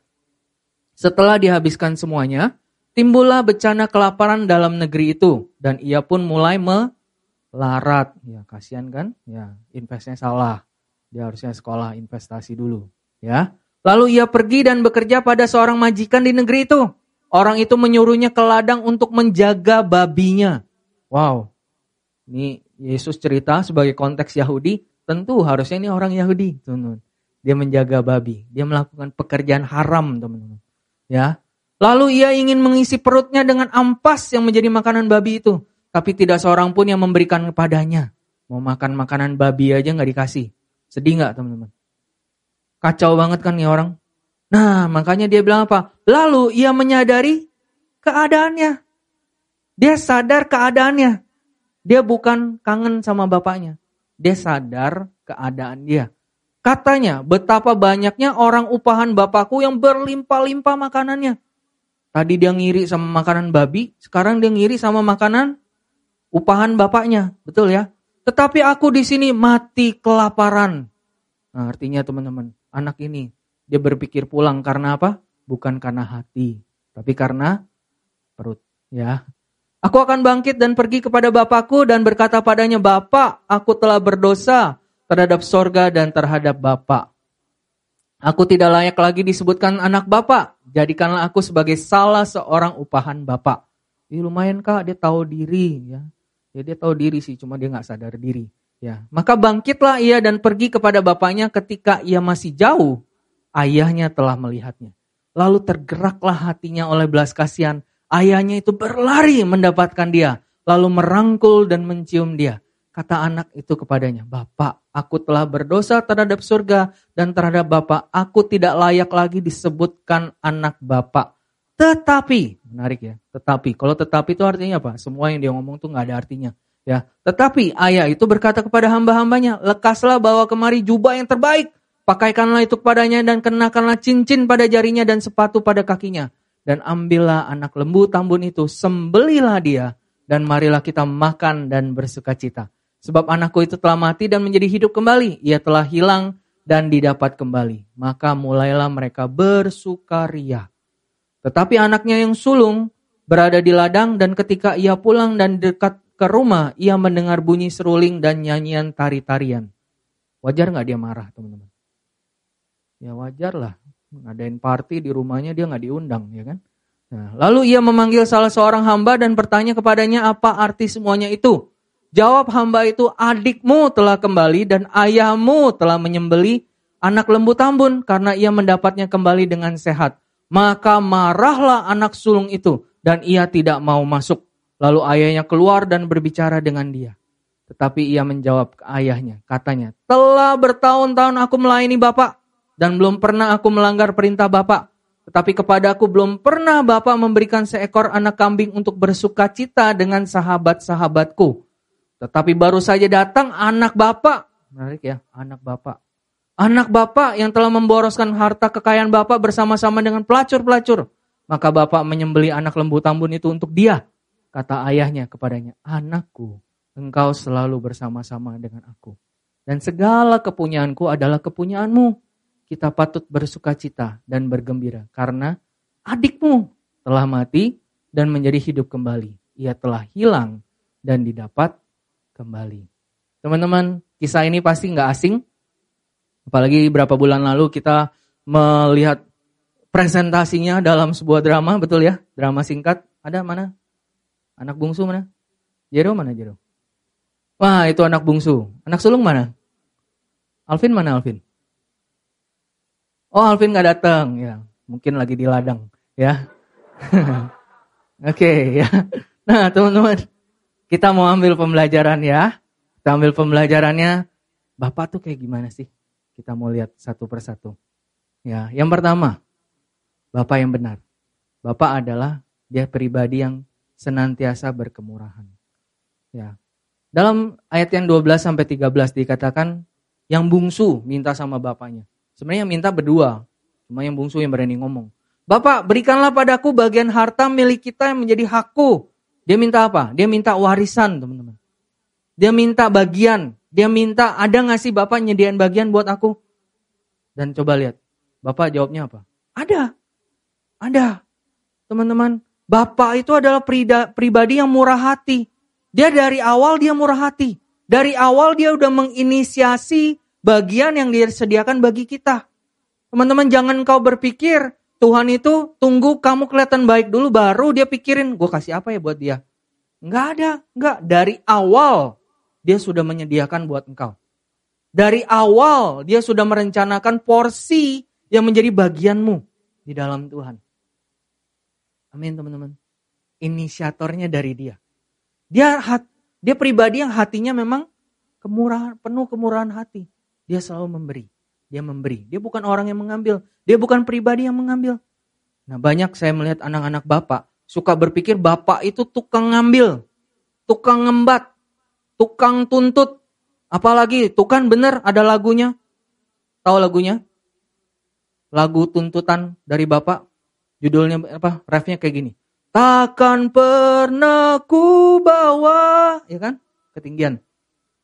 Setelah dihabiskan semuanya, timbullah bencana kelaparan dalam negeri itu dan ia pun mulai melarat. Ya, kasihan kan? Ya, investnya salah. Dia harusnya sekolah investasi dulu, ya. Lalu ia pergi dan bekerja pada seorang majikan di negeri itu. Orang itu menyuruhnya ke ladang untuk menjaga babinya. Wow. Ini Yesus cerita sebagai konteks Yahudi, tentu harusnya ini orang Yahudi. Dia menjaga babi, dia melakukan pekerjaan haram, teman-teman. Ya. Lalu ia ingin mengisi perutnya dengan ampas yang menjadi makanan babi itu. Tapi tidak seorang pun yang memberikan kepadanya. Mau makan makanan babi aja nggak dikasih. Sedih nggak teman-teman? Kacau banget kan nih orang. Nah makanya dia bilang apa? Lalu ia menyadari keadaannya. Dia sadar keadaannya. Dia bukan kangen sama bapaknya. Dia sadar keadaan dia. Katanya, betapa banyaknya orang upahan bapakku yang berlimpah-limpah makanannya. Tadi dia ngiri sama makanan babi, sekarang dia ngiri sama makanan upahan bapaknya. Betul ya? Tetapi aku di sini mati kelaparan. Nah, artinya teman-teman, anak ini dia berpikir pulang karena apa? Bukan karena hati, tapi karena perut, ya. Aku akan bangkit dan pergi kepada bapakku dan berkata padanya, Bapak, aku telah berdosa terhadap sorga dan terhadap Bapak. Aku tidak layak lagi disebutkan anak Bapak. Jadikanlah aku sebagai salah seorang upahan Bapak. Ini lumayan kak, dia tahu diri ya. Ya dia tahu diri sih, cuma dia nggak sadar diri. Ya, maka bangkitlah ia dan pergi kepada bapaknya ketika ia masih jauh. Ayahnya telah melihatnya. Lalu tergeraklah hatinya oleh belas kasihan. Ayahnya itu berlari mendapatkan dia, lalu merangkul dan mencium dia. Kata anak itu kepadanya, Bapak, aku telah berdosa terhadap surga dan terhadap Bapak. Aku tidak layak lagi disebutkan anak Bapak. Tetapi, menarik ya, tetapi. Kalau tetapi itu artinya apa? Semua yang dia ngomong tuh nggak ada artinya. Ya, tetapi ayah itu berkata kepada hamba-hambanya, lekaslah bawa kemari jubah yang terbaik, pakaikanlah itu kepadanya dan kenakanlah cincin pada jarinya dan sepatu pada kakinya. Dan ambillah anak lembu tambun itu, sembelilah dia, dan marilah kita makan dan bersuka cita. Sebab anakku itu telah mati dan menjadi hidup kembali. Ia telah hilang dan didapat kembali. Maka mulailah mereka bersukaria. Tetapi anaknya yang sulung berada di ladang dan ketika ia pulang dan dekat ke rumah, ia mendengar bunyi seruling dan nyanyian tari-tarian. Wajar nggak dia marah teman-teman? Ya wajar lah. Ngadain party di rumahnya dia nggak diundang ya kan? Nah, lalu ia memanggil salah seorang hamba dan bertanya kepadanya apa arti semuanya itu. Jawab hamba itu, adikmu telah kembali dan ayahmu telah menyembeli anak lembu tambun karena ia mendapatnya kembali dengan sehat. Maka marahlah anak sulung itu dan ia tidak mau masuk. Lalu ayahnya keluar dan berbicara dengan dia. Tetapi ia menjawab ke ayahnya, katanya, telah bertahun-tahun aku melayani bapak dan belum pernah aku melanggar perintah bapak. Tetapi kepada aku belum pernah bapak memberikan seekor anak kambing untuk bersuka cita dengan sahabat-sahabatku. Tetapi baru saja datang anak bapak. Menarik ya, anak bapak. Anak bapak yang telah memboroskan harta kekayaan bapak bersama-sama dengan pelacur-pelacur. Maka bapak menyembeli anak lembu tambun itu untuk dia. Kata ayahnya kepadanya, anakku, engkau selalu bersama-sama dengan aku. Dan segala kepunyaanku adalah kepunyaanmu. Kita patut bersuka cita dan bergembira karena adikmu telah mati dan menjadi hidup kembali. Ia telah hilang dan didapat kembali. Teman-teman, kisah ini pasti nggak asing. Apalagi beberapa bulan lalu kita melihat presentasinya dalam sebuah drama, betul ya? Drama singkat. Ada mana? Anak bungsu mana? Jero mana Jero? Wah, itu anak bungsu. Anak sulung mana? Alvin mana Alvin? Oh, Alvin nggak datang ya. Mungkin lagi di ladang, ya. (laughs) Oke, okay, ya. Nah, teman-teman, kita mau ambil pembelajaran ya. Kita ambil pembelajarannya. Bapak tuh kayak gimana sih? Kita mau lihat satu persatu. Ya, yang pertama, Bapak yang benar. Bapak adalah dia pribadi yang senantiasa berkemurahan. Ya. Dalam ayat yang 12 sampai 13 dikatakan yang bungsu minta sama bapaknya. Sebenarnya yang minta berdua, cuma yang bungsu yang berani ngomong. Bapak, berikanlah padaku bagian harta milik kita yang menjadi hakku. Dia minta apa? Dia minta warisan, teman-teman. Dia minta bagian. Dia minta, ada nggak sih Bapak nyediain bagian buat aku? Dan coba lihat, Bapak jawabnya apa? Ada. Ada. Teman-teman, Bapak itu adalah pribadi yang murah hati. Dia dari awal dia murah hati. Dari awal dia udah menginisiasi bagian yang dia sediakan bagi kita. Teman-teman jangan kau berpikir Tuhan itu tunggu kamu kelihatan baik dulu baru dia pikirin gue kasih apa ya buat dia. Enggak ada, enggak. Dari awal dia sudah menyediakan buat engkau. Dari awal dia sudah merencanakan porsi yang menjadi bagianmu di dalam Tuhan. Amin teman-teman. Inisiatornya dari dia. Dia hat, dia pribadi yang hatinya memang kemurahan, penuh kemurahan hati. Dia selalu memberi. Dia memberi. Dia bukan orang yang mengambil. Dia bukan pribadi yang mengambil. Nah banyak saya melihat anak-anak bapak suka berpikir bapak itu tukang ngambil, tukang ngembat, tukang tuntut. Apalagi tuh kan bener ada lagunya. Tahu lagunya? Lagu tuntutan dari Bapak. Judulnya apa? Refnya kayak gini. Takkan pernah ku bawa, ya kan? Ketinggian.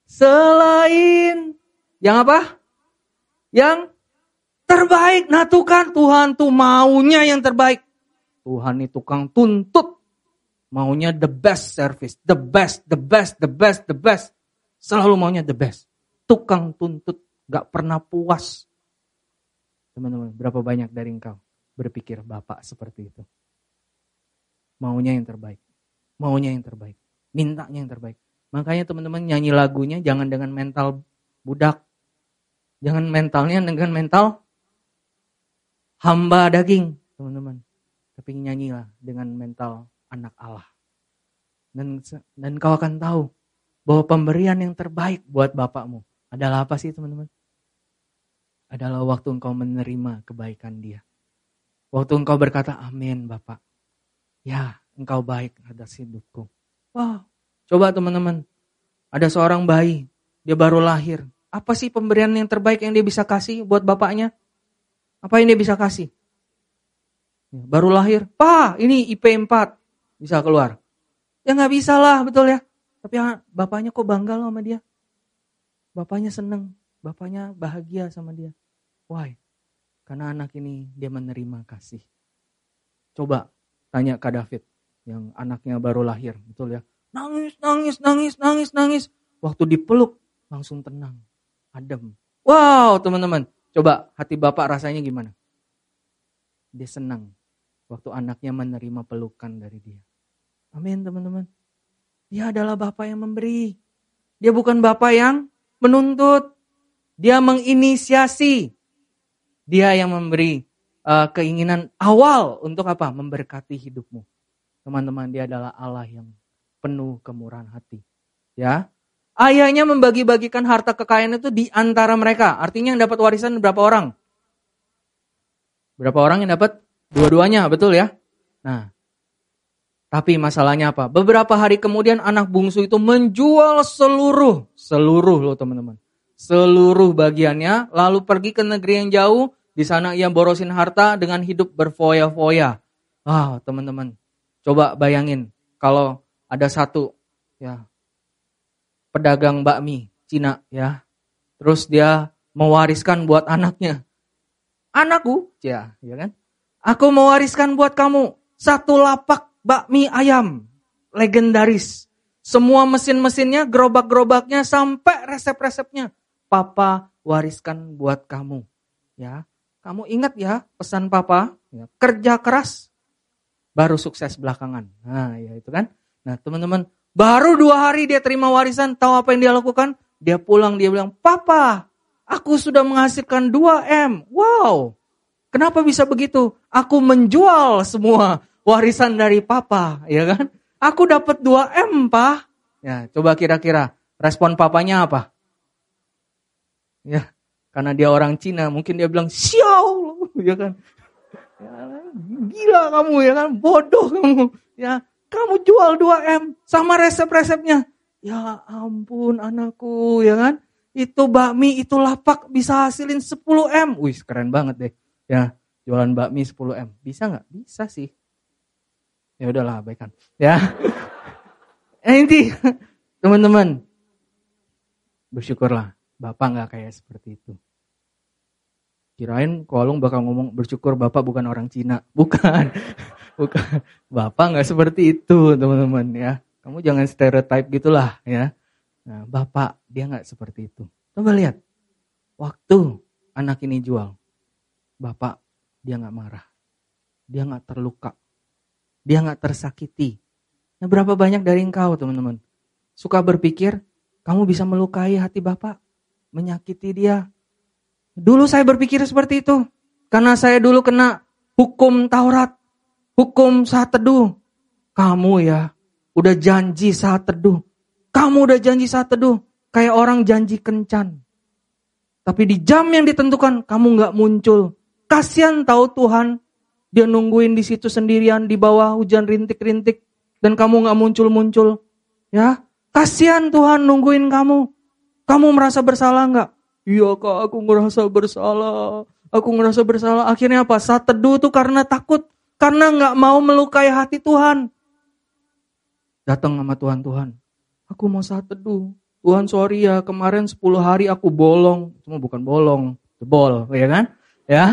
Selain yang apa? Yang terbaik. Nah tuh kan Tuhan tuh maunya yang terbaik. Tuhan itu tukang tuntut. Maunya the best service. The best, the best, the best, the best. Selalu maunya the best. Tukang tuntut. Gak pernah puas. Teman-teman, berapa banyak dari engkau berpikir Bapak seperti itu? maunya yang terbaik. Maunya yang terbaik. Mintanya yang terbaik. Makanya teman-teman nyanyi lagunya jangan dengan mental budak. Jangan mentalnya dengan mental hamba daging, teman-teman. Tapi nyanyilah dengan mental anak Allah. Dan dan kau akan tahu bahwa pemberian yang terbaik buat bapakmu adalah apa sih teman-teman? Adalah waktu engkau menerima kebaikan dia. Waktu engkau berkata amin Bapak. Ya, engkau baik atas hidupku. Wow, coba teman-teman. Ada seorang bayi, dia baru lahir. Apa sih pemberian yang terbaik yang dia bisa kasih buat bapaknya? Apa yang dia bisa kasih? Ya, baru lahir, Pak, ini IP 4 bisa keluar. Ya nggak bisa lah, betul ya. Tapi ya, bapaknya kok bangga loh sama dia. Bapaknya seneng, bapaknya bahagia sama dia. Why? Karena anak ini dia menerima kasih. Coba Tanya Kak David yang anaknya baru lahir, betul ya? Nangis, nangis, nangis, nangis, nangis. Waktu dipeluk langsung tenang, adem. Wow, teman-teman, coba hati Bapak rasanya gimana? Dia senang waktu anaknya menerima pelukan dari dia. Amin, teman-teman. Dia adalah Bapak yang memberi. Dia bukan Bapak yang menuntut. Dia menginisiasi. Dia yang memberi uh, keinginan awal untuk apa? Memberkati hidupmu. Teman-teman, dia adalah Allah yang penuh kemurahan hati. Ya. Ayahnya membagi-bagikan harta kekayaan itu di antara mereka. Artinya yang dapat warisan berapa orang? Berapa orang yang dapat? Dua-duanya, betul ya? Nah, tapi masalahnya apa? Beberapa hari kemudian anak bungsu itu menjual seluruh, seluruh loh teman-teman. Seluruh bagiannya, lalu pergi ke negeri yang jauh di sana ia borosin harta dengan hidup berfoya-foya. Ah, teman-teman, coba bayangin kalau ada satu ya pedagang bakmi Cina ya. Terus dia mewariskan buat anaknya. Anakku, ya, ya kan? Aku mewariskan buat kamu satu lapak bakmi ayam legendaris. Semua mesin-mesinnya, gerobak-gerobaknya sampai resep-resepnya papa wariskan buat kamu. Ya. Kamu ingat ya pesan papa, ya, kerja keras, baru sukses belakangan. Nah ya itu kan. Nah teman-teman, baru dua hari dia terima warisan, tahu apa yang dia lakukan? Dia pulang, dia bilang, Papa, aku sudah menghasilkan 2M. Wow, kenapa bisa begitu? Aku menjual semua warisan dari papa, ya kan? Aku dapat 2M, Pak. Ya, coba kira-kira respon papanya apa? Ya, karena dia orang Cina, mungkin dia bilang, siau, ya kan. Ya, gila kamu ya kan, bodoh kamu. Ya, kamu jual 2M sama resep-resepnya. Ya ampun anakku, ya kan. Itu bakmi, itu lapak bisa hasilin 10M. Wih, keren banget deh. Ya, jualan bakmi 10M. Bisa nggak? Bisa sih. Ya udahlah, abaikan. Ya. Eh, (laughs) inti, (laughs) teman-teman, bersyukurlah. Bapak nggak kayak seperti itu. Kirain Kolong bakal ngomong bersyukur Bapak bukan orang Cina. (laughs) Bukan. bukan. Bapak nggak seperti itu, teman-teman ya. Kamu jangan stereotype gitulah ya. Nah, Bapak dia nggak seperti itu. Coba lihat. Waktu anak ini jual, Bapak dia nggak marah. Dia nggak terluka. Dia nggak tersakiti. Nah, berapa banyak dari engkau, teman-teman, suka berpikir kamu bisa melukai hati Bapak, menyakiti dia, Dulu saya berpikir seperti itu. Karena saya dulu kena hukum Taurat. Hukum saat teduh. Kamu ya, udah janji saat teduh. Kamu udah janji saat teduh. Kayak orang janji kencan. Tapi di jam yang ditentukan, kamu nggak muncul. Kasihan tahu Tuhan. Dia nungguin di situ sendirian di bawah hujan rintik-rintik. Dan kamu nggak muncul-muncul. Ya, kasihan Tuhan nungguin kamu. Kamu merasa bersalah nggak? Iya kak, aku ngerasa bersalah. Aku ngerasa bersalah. Akhirnya apa? Saat teduh tuh karena takut. Karena nggak mau melukai hati Tuhan. Datang sama Tuhan, Tuhan. Aku mau saat teduh. Tuhan sorry ya, kemarin 10 hari aku bolong. Cuma bukan bolong, jebol, ya kan? Ya,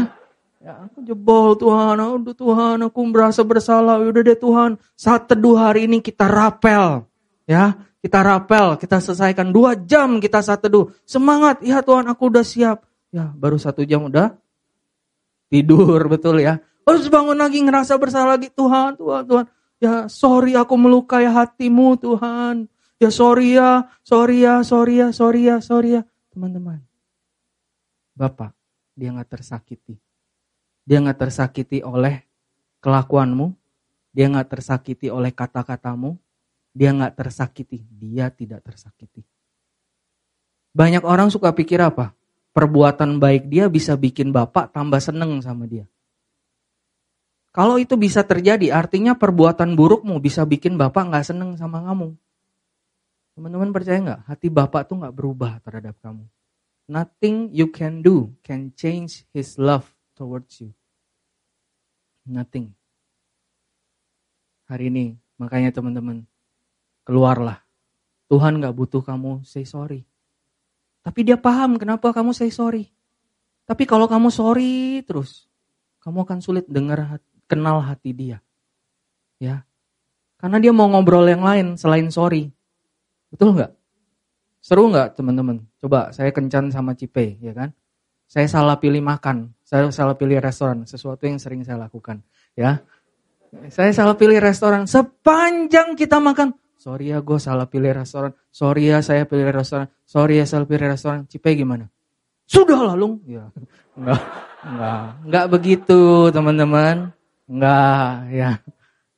Ya, aku jebol Tuhan, udah Tuhan, aku merasa bersalah. Ya udah deh Tuhan, saat teduh hari ini kita rapel. Ya, kita rapel, kita selesaikan dua jam kita saat teduh. Semangat, ya Tuhan aku udah siap. Ya, baru satu jam udah tidur, betul ya. Harus bangun lagi ngerasa bersalah lagi, Tuhan, Tuhan, Tuhan. Ya, sorry aku melukai hatimu Tuhan. Ya sorry ya, sorry ya, sorry ya, sorry ya, sorry ya. Teman-teman, Bapak, dia nggak tersakiti dia nggak tersakiti oleh kelakuanmu. Dia nggak tersakiti oleh kata-katamu. Dia nggak tersakiti. Dia tidak tersakiti. Banyak orang suka pikir apa? Perbuatan baik dia bisa bikin bapak tambah seneng sama dia. Kalau itu bisa terjadi, artinya perbuatan burukmu bisa bikin bapak nggak seneng sama kamu. Teman-teman percaya nggak? Hati bapak tuh nggak berubah terhadap kamu. Nothing you can do can change his love towards you. Nothing. Hari ini, makanya teman-teman, keluarlah. Tuhan gak butuh kamu say sorry. Tapi dia paham kenapa kamu say sorry. Tapi kalau kamu sorry terus, kamu akan sulit dengar kenal hati dia. Ya. Karena dia mau ngobrol yang lain selain sorry. Betul nggak? Seru nggak teman-teman? Coba saya kencan sama Cipe, ya kan? Saya salah pilih makan, saya salah pilih restoran, sesuatu yang sering saya lakukan, ya. Saya salah pilih restoran, sepanjang kita makan, sorry ya gue salah pilih restoran, sorry ya saya pilih restoran, sorry ya salah pilih restoran, Cipe gimana? Sudah lalu, ya. Enggak, enggak, enggak begitu teman-teman, enggak, ya.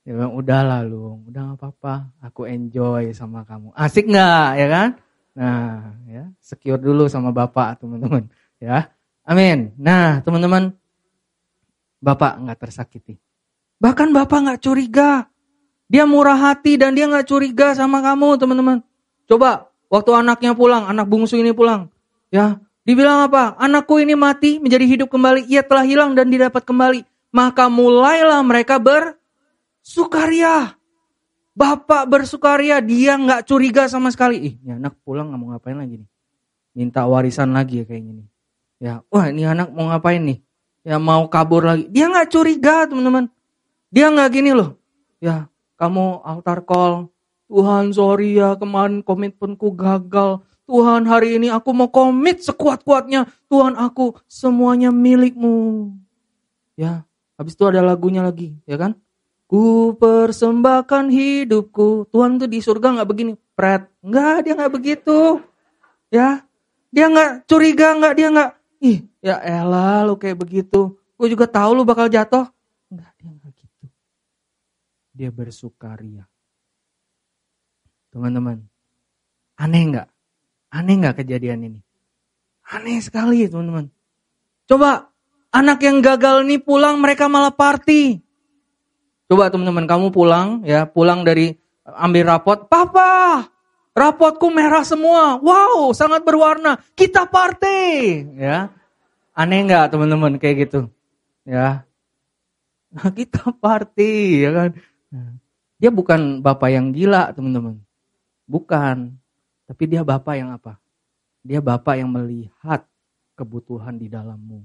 Ya bang, udah lalu, udah gak apa-apa, aku enjoy sama kamu. Asik nggak, ya kan? Nah, ya, secure dulu sama bapak teman-teman, ya. Amin. Nah, teman-teman, Bapak nggak tersakiti. Bahkan Bapak nggak curiga. Dia murah hati dan dia nggak curiga sama kamu, teman-teman. Coba, waktu anaknya pulang, anak bungsu ini pulang. Ya, dibilang apa? Anakku ini mati, menjadi hidup kembali. Ia telah hilang dan didapat kembali. Maka mulailah mereka bersukaria. Bapak bersukaria, dia nggak curiga sama sekali. Ih, ini anak pulang nggak mau ngapain lagi nih. Minta warisan lagi ya kayak gini. Ya, wah ini anak mau ngapain nih? Ya mau kabur lagi. Dia nggak curiga teman-teman. Dia nggak gini loh. Ya, kamu altar call. Tuhan sorry ya kemarin komitmenku gagal. Tuhan hari ini aku mau komit sekuat-kuatnya. Tuhan aku semuanya milikmu. Ya, habis itu ada lagunya lagi, ya kan? Ku persembahkan hidupku. Tuhan tuh di surga nggak begini, pret. Nggak, dia nggak begitu. Ya, dia nggak curiga, nggak dia nggak Ih, ya elah lu kayak begitu. Gue juga tahu lu bakal jatuh. Enggak, dia enggak gitu. Dia bersukaria. Teman-teman, aneh enggak? Aneh enggak kejadian ini? Aneh sekali teman-teman. Coba anak yang gagal ini pulang mereka malah party. Coba teman-teman kamu pulang ya, pulang dari ambil rapot, "Papa, Rapotku merah semua. Wow, sangat berwarna. Kita party. Ya. Aneh nggak teman-teman kayak gitu? Ya. Nah, (laughs) kita party, ya kan? Dia bukan bapak yang gila, teman-teman. Bukan. Tapi dia bapak yang apa? Dia bapak yang melihat kebutuhan di dalammu.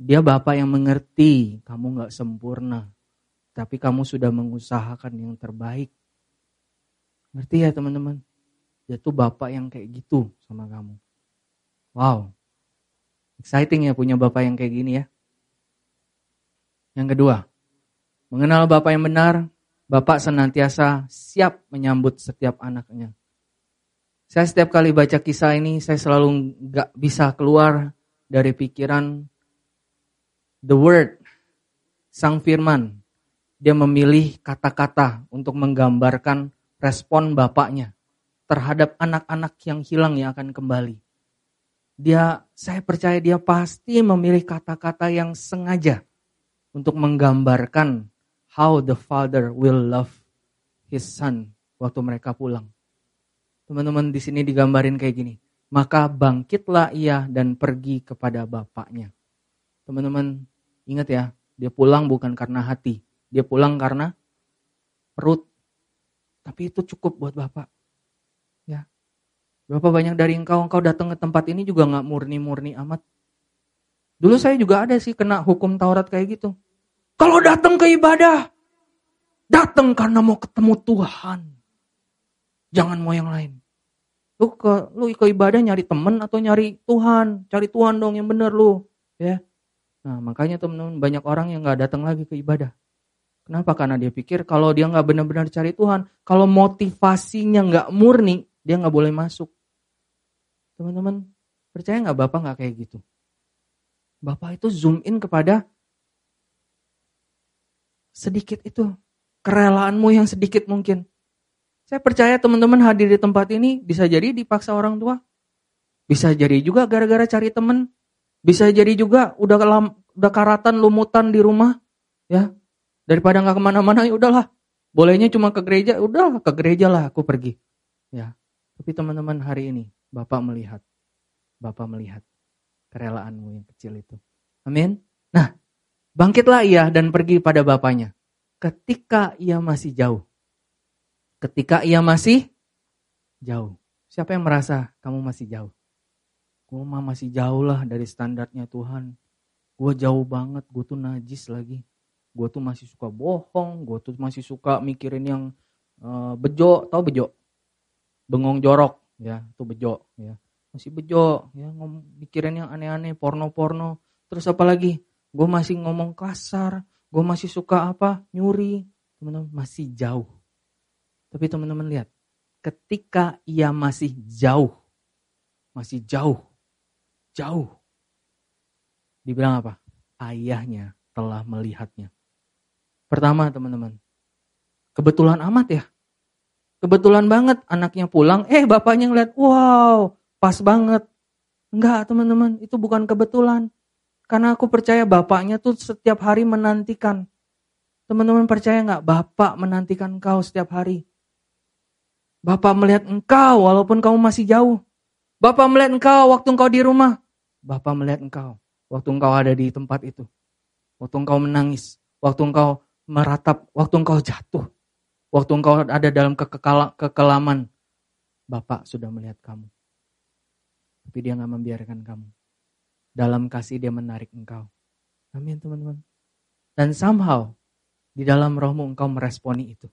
Dia bapak yang mengerti kamu nggak sempurna. Tapi kamu sudah mengusahakan yang terbaik Ngerti ya teman-teman? Dia tuh bapak yang kayak gitu sama kamu. Wow. Exciting ya punya bapak yang kayak gini ya. Yang kedua, mengenal bapak yang benar, bapak senantiasa siap menyambut setiap anaknya. Saya setiap kali baca kisah ini, saya selalu gak bisa keluar dari pikiran the word, sang firman. Dia memilih kata-kata untuk menggambarkan respon bapaknya terhadap anak-anak yang hilang yang akan kembali. Dia, saya percaya dia pasti memilih kata-kata yang sengaja untuk menggambarkan how the father will love his son waktu mereka pulang. Teman-teman di sini digambarin kayak gini. maka bangkitlah ia dan pergi kepada bapaknya. Teman-teman, ingat ya, dia pulang bukan karena hati, dia pulang karena perut. Tapi itu cukup buat bapak. Ya, Berapa banyak dari engkau, engkau datang ke tempat ini juga nggak murni-murni amat. Dulu saya juga ada sih kena hukum Taurat kayak gitu. Kalau datang ke ibadah, datang karena mau ketemu Tuhan. Jangan mau yang lain. Lu ke lu ke ibadah nyari temen atau nyari Tuhan? Cari Tuhan dong yang bener lu, ya. Nah, makanya teman-teman banyak orang yang nggak datang lagi ke ibadah. Kenapa? Karena dia pikir kalau dia nggak benar-benar cari Tuhan, kalau motivasinya nggak murni, dia nggak boleh masuk. Teman-teman, percaya nggak Bapak nggak kayak gitu? Bapak itu zoom in kepada sedikit itu. Kerelaanmu yang sedikit mungkin. Saya percaya teman-teman hadir di tempat ini bisa jadi dipaksa orang tua. Bisa jadi juga gara-gara cari teman. Bisa jadi juga udah kelam, udah karatan lumutan di rumah, ya. Daripada nggak ke mana-mana ya udahlah. Bolehnya cuma ke gereja, udah ke gereja lah aku pergi. Ya. Tapi teman-teman hari ini Bapak melihat, Bapak melihat kerelaanmu yang kecil itu. Amin. Nah, bangkitlah ia dan pergi pada bapaknya. Ketika ia masih jauh. Ketika ia masih jauh. Siapa yang merasa kamu masih jauh? Gue mah masih jauh lah dari standarnya Tuhan. Gue jauh banget, gue tuh najis lagi. Gue tuh masih suka bohong, gue tuh masih suka mikirin yang uh, bejo, tau bejo? Bengong jorok, ya, itu bejo, ya. Masih bejo, ya, mikirin yang aneh-aneh, porno-porno. Terus apa lagi? Gue masih ngomong kasar, gue masih suka apa? Nyuri. Teman-teman, masih jauh tapi teman-teman lihat, ketika ia masih jauh, masih jauh, jauh, dibilang apa? Ayahnya telah melihatnya. Pertama teman-teman, kebetulan amat ya. Kebetulan banget anaknya pulang, eh bapaknya ngeliat, wow pas banget. Enggak teman-teman, itu bukan kebetulan. Karena aku percaya bapaknya tuh setiap hari menantikan. Teman-teman percaya nggak bapak menantikan kau setiap hari? Bapak melihat engkau walaupun kamu masih jauh. Bapak melihat engkau waktu engkau di rumah. Bapak melihat engkau waktu engkau ada di tempat itu. Waktu engkau menangis. Waktu engkau meratap. Waktu engkau jatuh. Waktu engkau ada dalam kekelaman. Bapak sudah melihat kamu. Tapi dia gak membiarkan kamu. Dalam kasih dia menarik engkau. Amin teman-teman. Dan somehow di dalam rohmu engkau meresponi itu.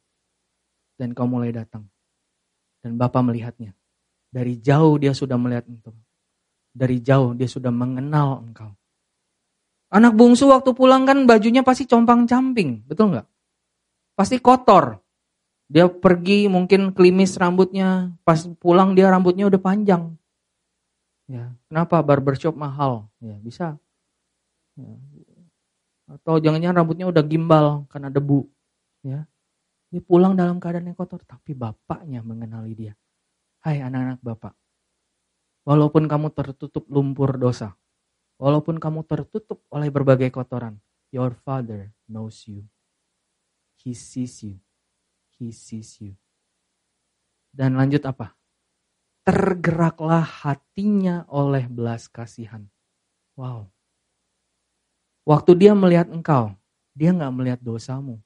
Dan kau mulai datang dan Bapak melihatnya. Dari jauh dia sudah melihat engkau. Dari jauh dia sudah mengenal engkau. Anak bungsu waktu pulang kan bajunya pasti compang-camping, betul nggak? Pasti kotor. Dia pergi mungkin klimis rambutnya, pas pulang dia rambutnya udah panjang. Ya, kenapa barbershop mahal? Ya, bisa. Ya. Atau jangan-jangan rambutnya udah gimbal karena debu. Ya. Dia pulang dalam keadaan yang kotor, tapi bapaknya mengenali dia. Hai anak-anak bapak, walaupun kamu tertutup lumpur dosa, walaupun kamu tertutup oleh berbagai kotoran, your father knows you. He sees you. He sees you. Dan lanjut apa? Tergeraklah hatinya oleh belas kasihan. Wow. Waktu dia melihat engkau, dia nggak melihat dosamu.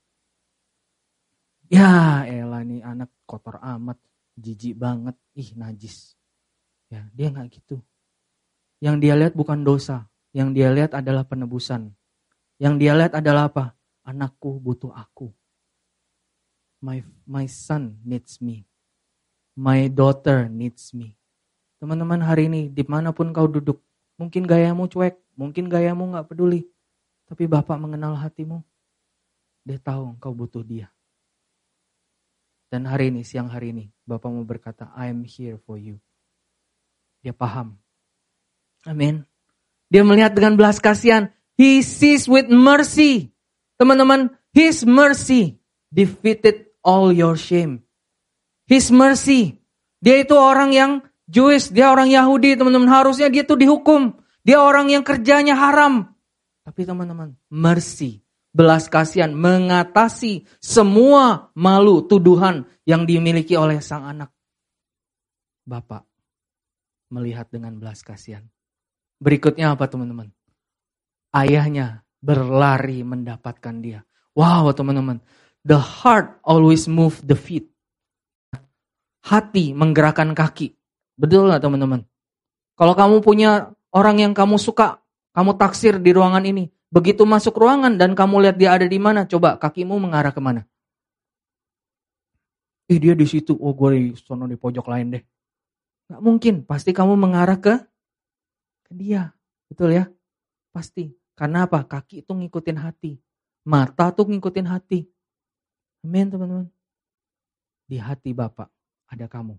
Ya elah nih anak kotor amat, jijik banget, ih najis. Ya dia nggak gitu. Yang dia lihat bukan dosa, yang dia lihat adalah penebusan. Yang dia lihat adalah apa? Anakku butuh aku. My my son needs me. My daughter needs me. Teman-teman hari ini di mana pun kau duduk, mungkin gayamu cuek, mungkin gayamu nggak peduli, tapi Bapak mengenal hatimu. Dia tahu kau butuh dia. Dan hari ini, siang hari ini, Bapak mau berkata, I am here for you. Dia paham. Amin. Dia melihat dengan belas kasihan. He sees with mercy. Teman-teman, His mercy defeated all your shame. His mercy. Dia itu orang yang Jewish, dia orang Yahudi, teman-teman. Harusnya dia tuh dihukum. Dia orang yang kerjanya haram. Tapi teman-teman, mercy belas kasihan mengatasi semua malu tuduhan yang dimiliki oleh sang anak. Bapak melihat dengan belas kasihan. Berikutnya apa teman-teman? Ayahnya berlari mendapatkan dia. Wow teman-teman, the heart always move the feet. Hati menggerakkan kaki. Betul nggak teman-teman? Kalau kamu punya orang yang kamu suka, kamu taksir di ruangan ini. Begitu masuk ruangan dan kamu lihat dia ada di mana, coba kakimu mengarah ke mana? Ih dia di situ, oh gue di sono di pojok lain deh. Gak mungkin, pasti kamu mengarah ke ke dia, betul ya? Pasti. Karena apa? Kaki itu ngikutin hati, mata tuh ngikutin hati. Amin teman-teman. Di hati Bapak ada kamu.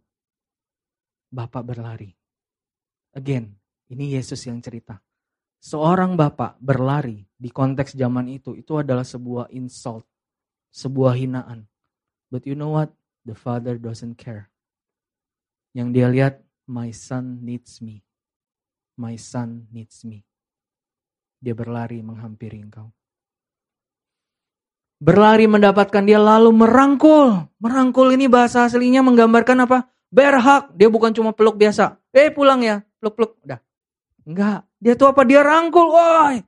Bapak berlari. Again, ini Yesus yang cerita. Seorang bapak berlari di konteks zaman itu, itu adalah sebuah insult, sebuah hinaan. But you know what? The father doesn't care. Yang dia lihat, my son needs me. My son needs me. Dia berlari menghampiri engkau. Berlari mendapatkan dia lalu merangkul. Merangkul ini bahasa aslinya menggambarkan apa? Berhak. Dia bukan cuma peluk biasa. Eh pulang ya, peluk-peluk. Udah. Enggak. Dia tuh apa? Dia rangkul. Woi,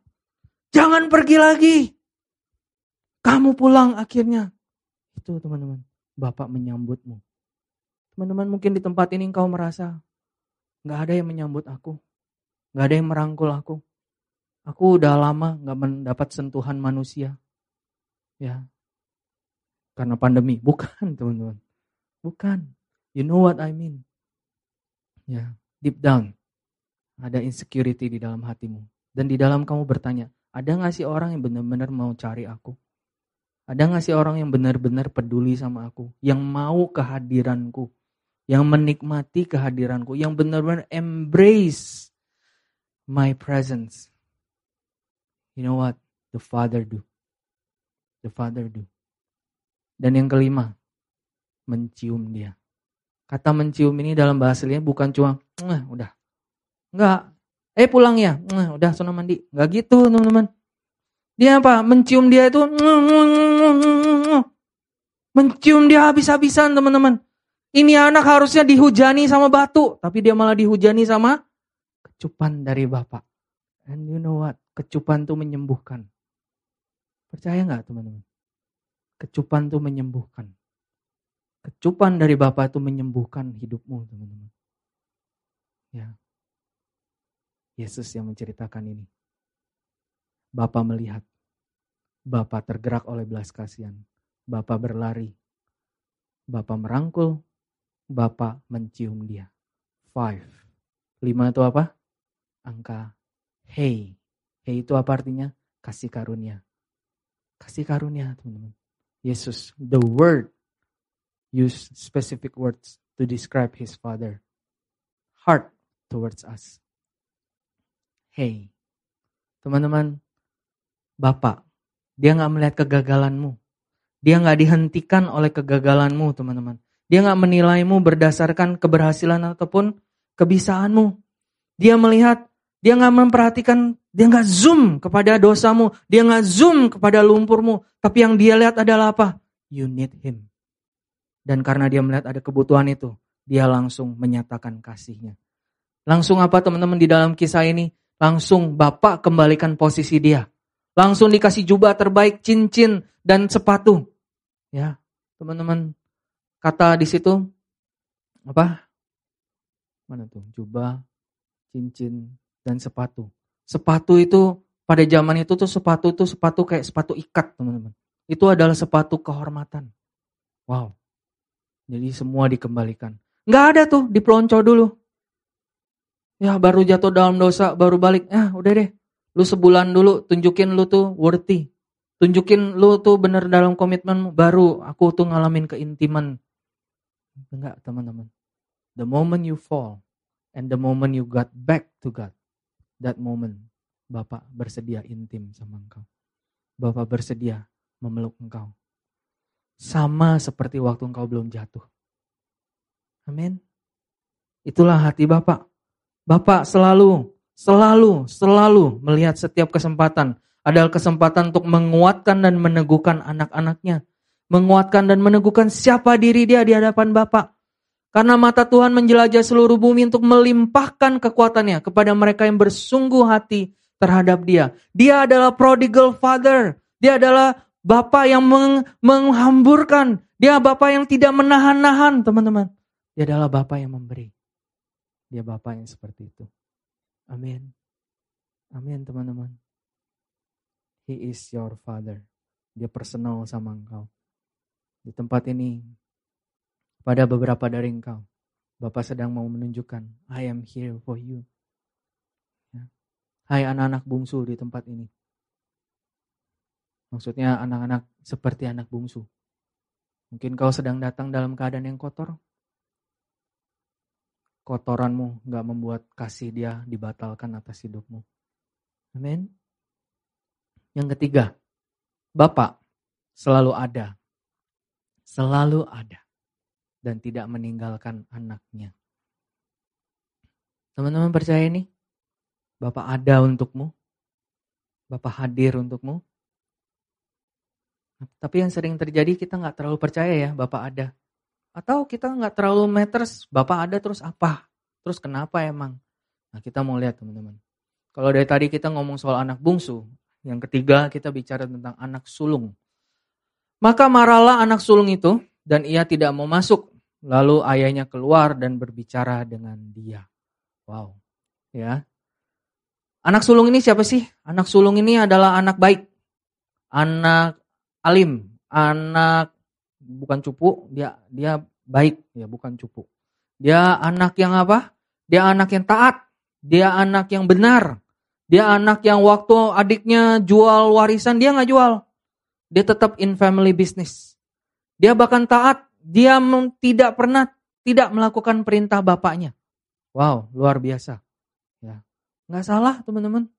jangan pergi lagi. Kamu pulang akhirnya. Itu teman-teman. Bapak menyambutmu. Teman-teman mungkin di tempat ini engkau merasa nggak ada yang menyambut aku. nggak ada yang merangkul aku. Aku udah lama nggak mendapat sentuhan manusia. Ya. Karena pandemi. Bukan teman-teman. Bukan. You know what I mean. Ya. Deep down. Ada insecurity di dalam hatimu. Dan di dalam kamu bertanya, ada gak sih orang yang benar-benar mau cari aku? Ada gak sih orang yang benar-benar peduli sama aku? Yang mau kehadiranku? Yang menikmati kehadiranku? Yang benar-benar embrace my presence? You know what? The Father do. The Father do. Dan yang kelima, mencium dia. Kata mencium ini dalam bahasa lain bukan cuma, udah. Enggak. Eh pulang ya? udah sana mandi. Enggak gitu teman-teman. Dia apa? Mencium dia itu mencium dia habis-habisan teman-teman. Ini anak harusnya dihujani sama batu, tapi dia malah dihujani sama kecupan dari Bapak. And you know what? Kecupan tuh menyembuhkan. Percaya nggak teman-teman? Kecupan tuh menyembuhkan. Kecupan dari Bapak itu menyembuhkan hidupmu teman-teman. Ya. Yesus yang menceritakan ini. Bapak melihat. Bapak tergerak oleh belas kasihan. Bapak berlari. Bapak merangkul. Bapak mencium dia. Five. Lima itu apa? Angka hey. Hey itu apa artinya? Kasih karunia. Kasih karunia teman-teman. Yesus, the word, use specific words to describe his father. Heart towards us. Hey, teman-teman, Bapak, dia nggak melihat kegagalanmu. Dia nggak dihentikan oleh kegagalanmu, teman-teman. Dia nggak menilaimu berdasarkan keberhasilan ataupun kebisaanmu. Dia melihat, dia nggak memperhatikan, dia nggak zoom kepada dosamu, dia nggak zoom kepada lumpurmu. Tapi yang dia lihat adalah apa? You need him. Dan karena dia melihat ada kebutuhan itu, dia langsung menyatakan kasihnya. Langsung apa teman-teman di dalam kisah ini? Langsung Bapak kembalikan posisi dia. Langsung dikasih jubah terbaik, cincin dan sepatu. Ya, teman-teman. Kata di situ apa? Mana tuh? Jubah, cincin dan sepatu. Sepatu itu pada zaman itu tuh sepatu tuh sepatu kayak sepatu ikat, teman-teman. Itu adalah sepatu kehormatan. Wow. Jadi semua dikembalikan. Nggak ada tuh, dipelonco dulu. Ya baru jatuh dalam dosa, baru balik. Ah udah deh, lu sebulan dulu tunjukin lu tuh worthy. Tunjukin lu tuh bener dalam komitmen baru aku tuh ngalamin keintiman. Enggak teman-teman. The moment you fall and the moment you got back to God, that moment Bapak bersedia intim sama engkau. Bapak bersedia memeluk engkau. Sama seperti waktu engkau belum jatuh. Amin. Itulah hati Bapak. Bapak selalu, selalu, selalu melihat setiap kesempatan adalah kesempatan untuk menguatkan dan meneguhkan anak-anaknya. Menguatkan dan meneguhkan siapa diri dia di hadapan Bapak. Karena mata Tuhan menjelajah seluruh bumi untuk melimpahkan kekuatannya kepada mereka yang bersungguh hati terhadap dia. Dia adalah prodigal father. Dia adalah bapak yang meng menghamburkan. Dia bapak yang tidak menahan-nahan, teman-teman. Dia adalah bapak yang memberi. Dia bapak yang seperti itu. Amin. Amin, teman-teman. He is your father. Dia personal sama engkau. Di tempat ini, pada beberapa dari engkau. Bapak sedang mau menunjukkan, I am here for you. Ya. Hai anak-anak bungsu di tempat ini. Maksudnya anak-anak seperti anak bungsu. Mungkin kau sedang datang dalam keadaan yang kotor. Kotoranmu gak membuat kasih dia dibatalkan atas hidupmu. Amin. Yang ketiga, Bapak selalu ada. Selalu ada dan tidak meninggalkan anaknya. Teman-teman percaya ini? Bapak ada untukmu. Bapak hadir untukmu. Tapi yang sering terjadi kita nggak terlalu percaya ya Bapak ada. Atau kita nggak terlalu meters, Bapak ada terus apa? Terus kenapa emang? Nah kita mau lihat teman-teman. Kalau dari tadi kita ngomong soal anak bungsu, yang ketiga kita bicara tentang anak sulung. Maka marahlah anak sulung itu dan ia tidak mau masuk Lalu ayahnya keluar dan berbicara dengan dia. Wow. Ya. Anak sulung ini siapa sih? Anak sulung ini adalah anak baik. Anak alim, anak bukan cupu, dia dia baik ya, bukan cupu. Dia anak yang apa? Dia anak yang taat, dia anak yang benar. Dia anak yang waktu adiknya jual warisan dia nggak jual. Dia tetap in family business. Dia bahkan taat dia tidak pernah tidak melakukan perintah bapaknya. Wow, luar biasa. Ya. Nggak salah teman-teman.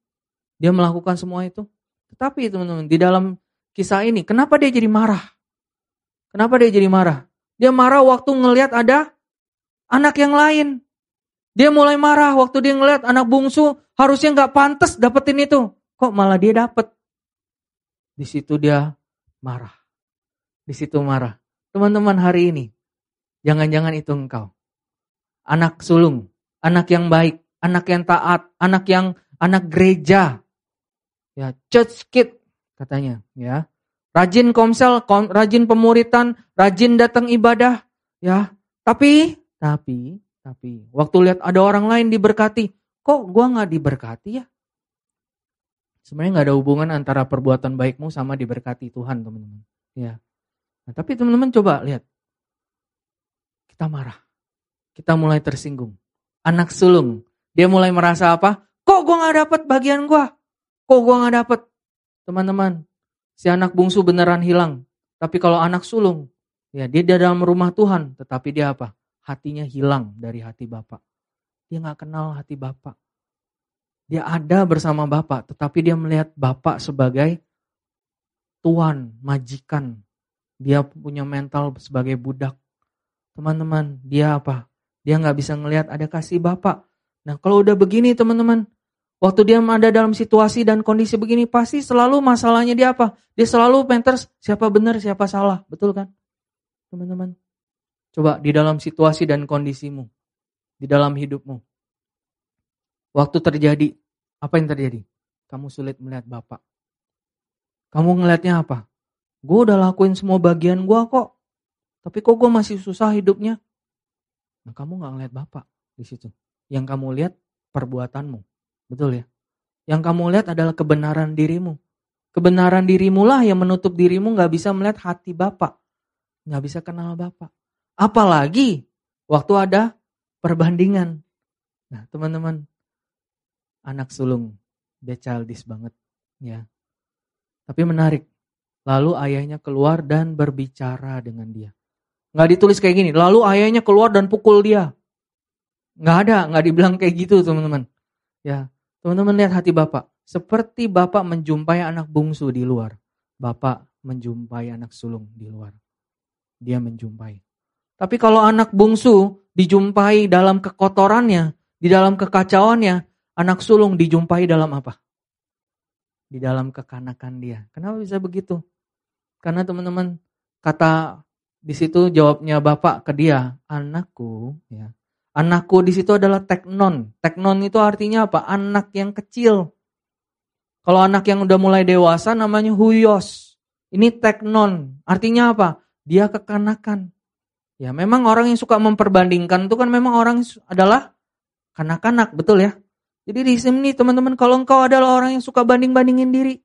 Dia melakukan semua itu. Tetapi teman-teman, di dalam kisah ini, kenapa dia jadi marah? Kenapa dia jadi marah? Dia marah waktu ngelihat ada anak yang lain. Dia mulai marah waktu dia ngelihat anak bungsu harusnya nggak pantas dapetin itu. Kok malah dia dapet? Di situ dia marah. Di situ marah. Teman-teman hari ini, jangan-jangan itu engkau. Anak sulung, anak yang baik, anak yang taat, anak yang anak gereja. Ya, church kid katanya, ya. Rajin komsel, kom, rajin pemuritan, rajin datang ibadah, ya. Tapi, tapi, tapi, waktu lihat ada orang lain diberkati, kok gua nggak diberkati ya? Sebenarnya nggak ada hubungan antara perbuatan baikmu sama diberkati Tuhan, teman-teman. Ya, Nah, tapi teman-teman coba lihat. Kita marah. Kita mulai tersinggung. Anak sulung. Dia mulai merasa apa? Kok gue gak dapet bagian gue? Kok gue gak dapet? Teman-teman, si anak bungsu beneran hilang. Tapi kalau anak sulung, ya dia di dalam rumah Tuhan. Tetapi dia apa? Hatinya hilang dari hati Bapak. Dia gak kenal hati Bapak. Dia ada bersama Bapak, tetapi dia melihat Bapak sebagai Tuhan, majikan, dia punya mental sebagai budak. Teman-teman, dia apa? Dia nggak bisa ngelihat ada kasih Bapak. Nah kalau udah begini teman-teman, waktu dia ada dalam situasi dan kondisi begini, pasti selalu masalahnya dia apa? Dia selalu penters siapa benar, siapa salah. Betul kan? Teman-teman. Coba di dalam situasi dan kondisimu. Di dalam hidupmu. Waktu terjadi, apa yang terjadi? Kamu sulit melihat Bapak. Kamu ngelihatnya apa? Gue udah lakuin semua bagian gue kok. Tapi kok gue masih susah hidupnya? Nah kamu gak ngeliat Bapak di situ. Yang kamu lihat perbuatanmu. Betul ya? Yang kamu lihat adalah kebenaran dirimu. Kebenaran dirimu lah yang menutup dirimu gak bisa melihat hati Bapak. Gak bisa kenal Bapak. Apalagi waktu ada perbandingan. Nah teman-teman, anak sulung, dia childish banget. ya. Tapi menarik, Lalu ayahnya keluar dan berbicara dengan dia. Nggak ditulis kayak gini, lalu ayahnya keluar dan pukul dia. Nggak ada, nggak dibilang kayak gitu teman-teman. Ya, teman-teman lihat hati Bapak. Seperti Bapak menjumpai anak bungsu di luar. Bapak menjumpai anak sulung di luar. Dia menjumpai. Tapi kalau anak bungsu dijumpai dalam kekotorannya, di dalam kekacauannya, anak sulung dijumpai dalam apa? Di dalam kekanakan dia. Kenapa bisa begitu? Karena teman-teman kata Di situ jawabnya bapak ke dia, anakku, ya. Anakku di situ adalah teknon. Teknon itu artinya apa? Anak yang kecil. Kalau anak yang udah mulai dewasa namanya huyos. Ini teknon. Artinya apa? Dia kekanakan. Ya memang orang yang suka memperbandingkan itu kan memang orang adalah kanak-kanak, betul ya? Jadi di sini teman-teman kalau engkau adalah orang yang suka banding-bandingin diri,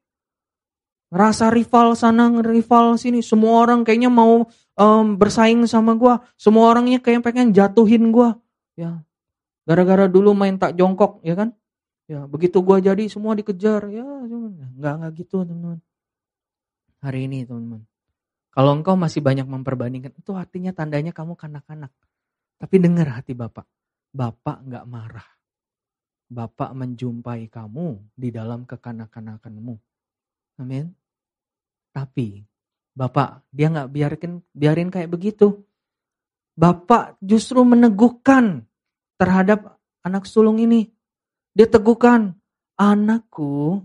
Ngerasa rival sana, rival sini. Semua orang kayaknya mau um, bersaing sama gue. Semua orangnya kayak pengen jatuhin gue. Ya, gara-gara dulu main tak jongkok, ya kan? Ya, begitu gue jadi semua dikejar. Ya, nggak nggak gitu teman-teman. Hari ini teman-teman. Kalau engkau masih banyak memperbandingkan, itu artinya tandanya kamu kanak-kanak. Tapi dengar hati Bapak. Bapak nggak marah. Bapak menjumpai kamu di dalam kekanak-kanakanmu. Amin. Tapi Bapak dia nggak biarkan biarin kayak begitu. Bapak justru meneguhkan terhadap anak sulung ini. Dia teguhkan, anakku,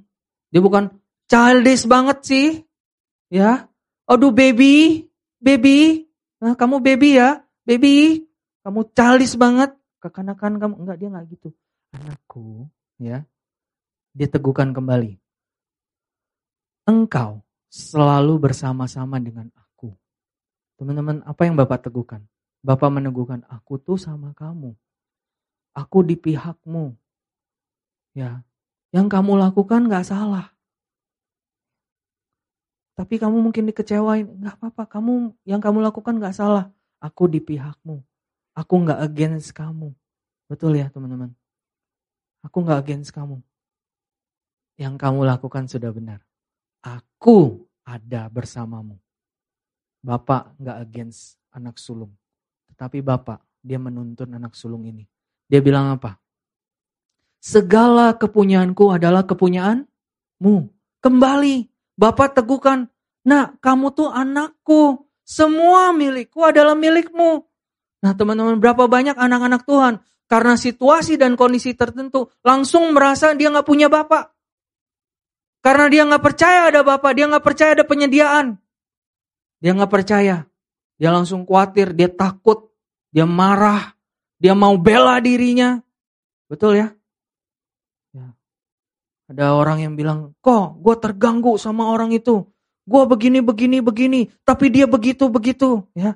dia bukan childish banget sih. Ya. Aduh baby, baby. Nah, kamu baby ya, baby. Kamu childish banget. Kekanakan kamu enggak dia nggak gitu. Anakku, ya. Dia teguhkan kembali. Engkau selalu bersama-sama dengan aku. Teman-teman, apa yang Bapak teguhkan? Bapak meneguhkan, aku tuh sama kamu. Aku di pihakmu. Ya, yang kamu lakukan gak salah. Tapi kamu mungkin dikecewain, gak apa-apa. Kamu yang kamu lakukan gak salah. Aku di pihakmu. Aku gak against kamu. Betul ya teman-teman? Aku gak against kamu. Yang kamu lakukan sudah benar. Aku ada bersamamu. Bapak nggak against anak sulung. Tetapi Bapak, dia menuntun anak sulung ini. Dia bilang apa? Segala kepunyaanku adalah kepunyaanmu. Kembali, Bapak teguhkan, nah kamu tuh anakku. Semua milikku adalah milikmu. Nah teman-teman, berapa banyak anak-anak Tuhan karena situasi dan kondisi tertentu langsung merasa dia nggak punya bapak. Karena dia nggak percaya ada Bapak, dia nggak percaya ada penyediaan. Dia nggak percaya. Dia langsung khawatir, dia takut, dia marah, dia mau bela dirinya. Betul ya? ya. Ada orang yang bilang, kok gue terganggu sama orang itu. Gue begini, begini, begini. Tapi dia begitu, begitu. Ya,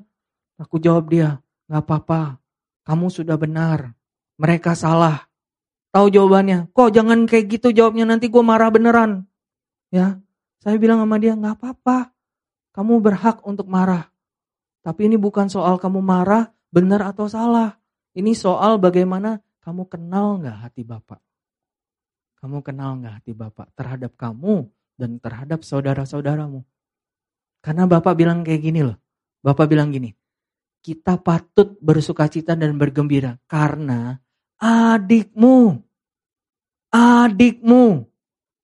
Aku jawab dia, gak apa-apa. Kamu sudah benar. Mereka salah. Tahu jawabannya. Kok jangan kayak gitu jawabnya nanti gue marah beneran. Ya, saya bilang sama dia nggak apa-apa. Kamu berhak untuk marah. Tapi ini bukan soal kamu marah benar atau salah. Ini soal bagaimana kamu kenal nggak hati Bapak. Kamu kenal nggak hati Bapak terhadap kamu dan terhadap saudara-saudaramu. Karena Bapak bilang kayak gini loh. Bapak bilang gini, kita patut bersuka cita dan bergembira karena adikmu, adikmu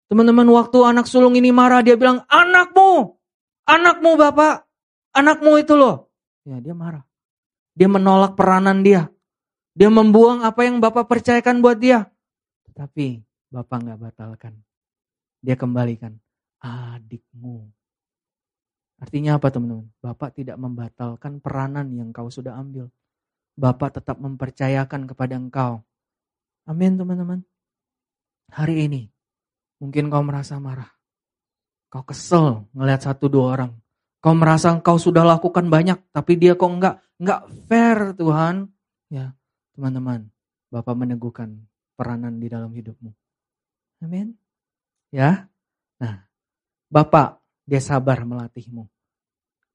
Teman-teman waktu anak sulung ini marah dia bilang anakmu, anakmu bapak, anakmu itu loh. Ya dia marah. Dia menolak peranan dia. Dia membuang apa yang bapak percayakan buat dia. Tapi bapak nggak batalkan. Dia kembalikan adikmu. Artinya apa teman-teman? Bapak tidak membatalkan peranan yang kau sudah ambil. Bapak tetap mempercayakan kepada engkau. Amin teman-teman. Hari ini Mungkin kau merasa marah. Kau kesel ngelihat satu dua orang. Kau merasa kau sudah lakukan banyak, tapi dia kok enggak enggak fair Tuhan. Ya, teman-teman, Bapak meneguhkan peranan di dalam hidupmu. Amin. Ya. Nah, Bapak dia sabar melatihmu.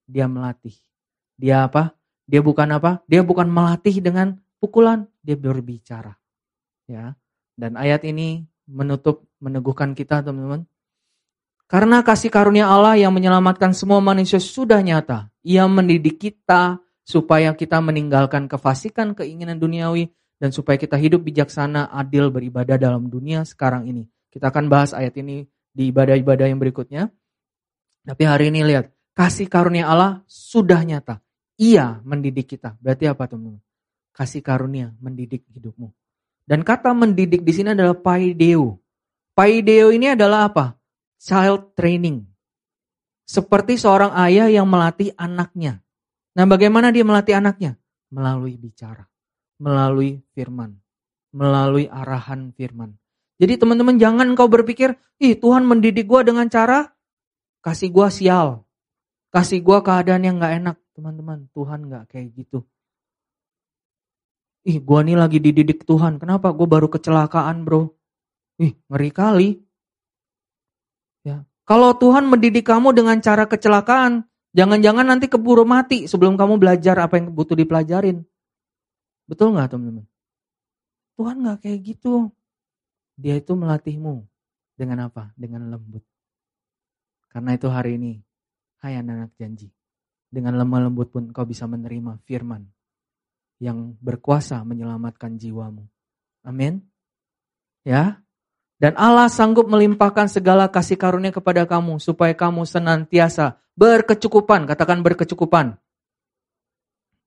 Dia melatih. Dia apa? Dia bukan apa? Dia bukan melatih dengan pukulan, dia berbicara. Ya. Dan ayat ini menutup, meneguhkan kita teman-teman. Karena kasih karunia Allah yang menyelamatkan semua manusia sudah nyata. Ia mendidik kita supaya kita meninggalkan kefasikan keinginan duniawi dan supaya kita hidup bijaksana, adil, beribadah dalam dunia sekarang ini. Kita akan bahas ayat ini di ibadah-ibadah yang berikutnya. Tapi hari ini lihat, kasih karunia Allah sudah nyata. Ia mendidik kita. Berarti apa teman-teman? Kasih karunia mendidik hidupmu. Dan kata mendidik di sini adalah paideo. Paideo ini adalah apa? Child training. Seperti seorang ayah yang melatih anaknya. Nah bagaimana dia melatih anaknya? Melalui bicara, melalui firman, melalui arahan firman. Jadi teman-teman jangan kau berpikir, ih Tuhan mendidik gue dengan cara kasih gue sial, kasih gue keadaan yang gak enak. Teman-teman, Tuhan gak kayak gitu. Ih, gue nih lagi dididik Tuhan. Kenapa? Gue baru kecelakaan, bro. Ih, ngeri kali. Kalau Tuhan mendidik kamu dengan cara kecelakaan, jangan-jangan nanti keburu mati sebelum kamu belajar apa yang butuh dipelajarin. Betul nggak teman-teman? Tuhan nggak kayak gitu. Dia itu melatihmu dengan apa? Dengan lembut. Karena itu hari ini, hai anak-anak janji. Dengan lemah lembut pun kau bisa menerima firman yang berkuasa menyelamatkan jiwamu. Amin. Ya. Dan Allah sanggup melimpahkan segala kasih karunia kepada kamu supaya kamu senantiasa berkecukupan, katakan berkecukupan.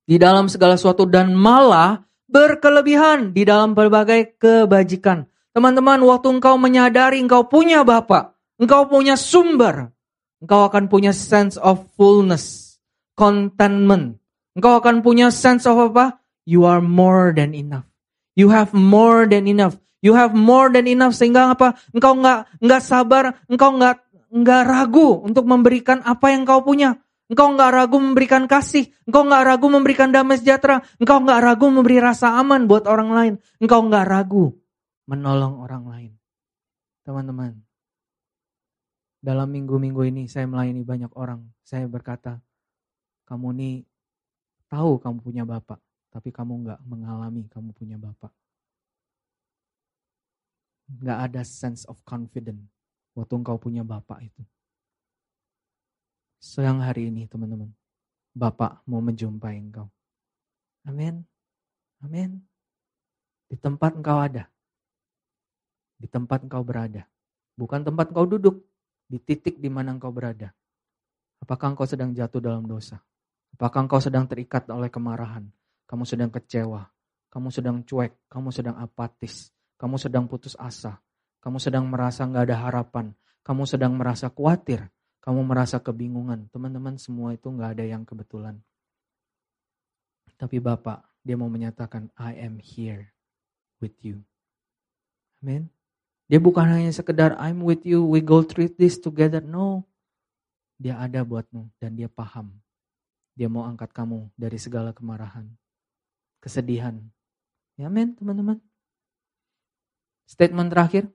Di dalam segala sesuatu dan malah berkelebihan di dalam berbagai kebajikan. Teman-teman, waktu engkau menyadari engkau punya Bapak, engkau punya sumber, engkau akan punya sense of fullness, contentment. Engkau akan punya sense of apa? You are more than enough. You have more than enough. You have more than enough sehingga apa? Engkau nggak nggak sabar, engkau nggak nggak ragu untuk memberikan apa yang engkau punya. Engkau nggak ragu memberikan kasih, engkau nggak ragu memberikan damai sejahtera, engkau nggak ragu memberi rasa aman buat orang lain, engkau nggak ragu menolong orang lain. Teman-teman, dalam minggu-minggu ini saya melayani banyak orang. Saya berkata, kamu nih tahu kamu punya bapak tapi kamu nggak mengalami kamu punya Bapak. Nggak ada sense of confidence waktu engkau punya Bapak itu. Siang hari ini teman-teman, Bapak mau menjumpai engkau. Amin. Amin. Di tempat engkau ada. Di tempat engkau berada. Bukan tempat engkau duduk. Di titik di mana engkau berada. Apakah engkau sedang jatuh dalam dosa? Apakah engkau sedang terikat oleh kemarahan? kamu sedang kecewa, kamu sedang cuek, kamu sedang apatis, kamu sedang putus asa, kamu sedang merasa nggak ada harapan, kamu sedang merasa khawatir, kamu merasa kebingungan. Teman-teman semua itu nggak ada yang kebetulan. Tapi Bapak, dia mau menyatakan, I am here with you. Amin. Dia bukan hanya sekedar I'm with you, we go through this together. No. Dia ada buatmu dan dia paham. Dia mau angkat kamu dari segala kemarahan kesedihan. Ya men teman-teman. Statement terakhir.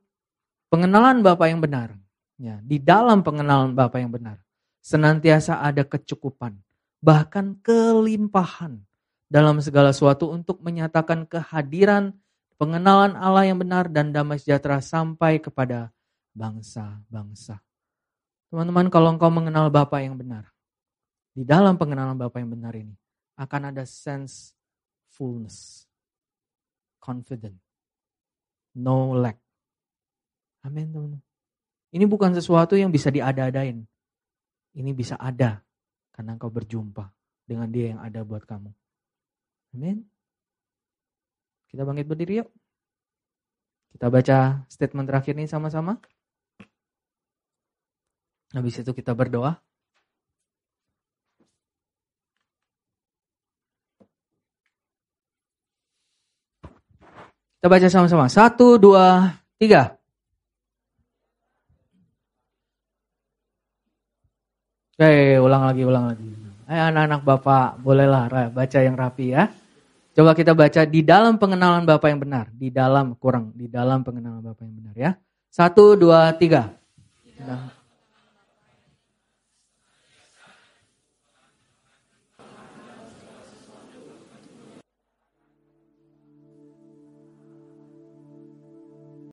Pengenalan Bapak yang benar. Ya, di dalam pengenalan Bapak yang benar. Senantiasa ada kecukupan. Bahkan kelimpahan. Dalam segala sesuatu untuk menyatakan kehadiran pengenalan Allah yang benar dan damai sejahtera sampai kepada bangsa-bangsa. Teman-teman, kalau engkau mengenal Bapak yang benar, di dalam pengenalan Bapak yang benar ini akan ada sense fullness, confident, no lack. Amin teman-teman. Ini bukan sesuatu yang bisa diada-adain. Ini bisa ada karena engkau berjumpa dengan dia yang ada buat kamu. Amin. Kita bangkit berdiri yuk. Kita baca statement terakhir ini sama-sama. Habis itu kita berdoa. Kita baca sama-sama. Satu, dua, tiga. Oke, ulang lagi, ulang lagi. Eh, anak-anak Bapak, bolehlah baca yang rapi ya. Coba kita baca di dalam pengenalan Bapak yang benar. Di dalam, kurang, di dalam pengenalan Bapak yang benar ya. Satu, dua, tiga. Nah.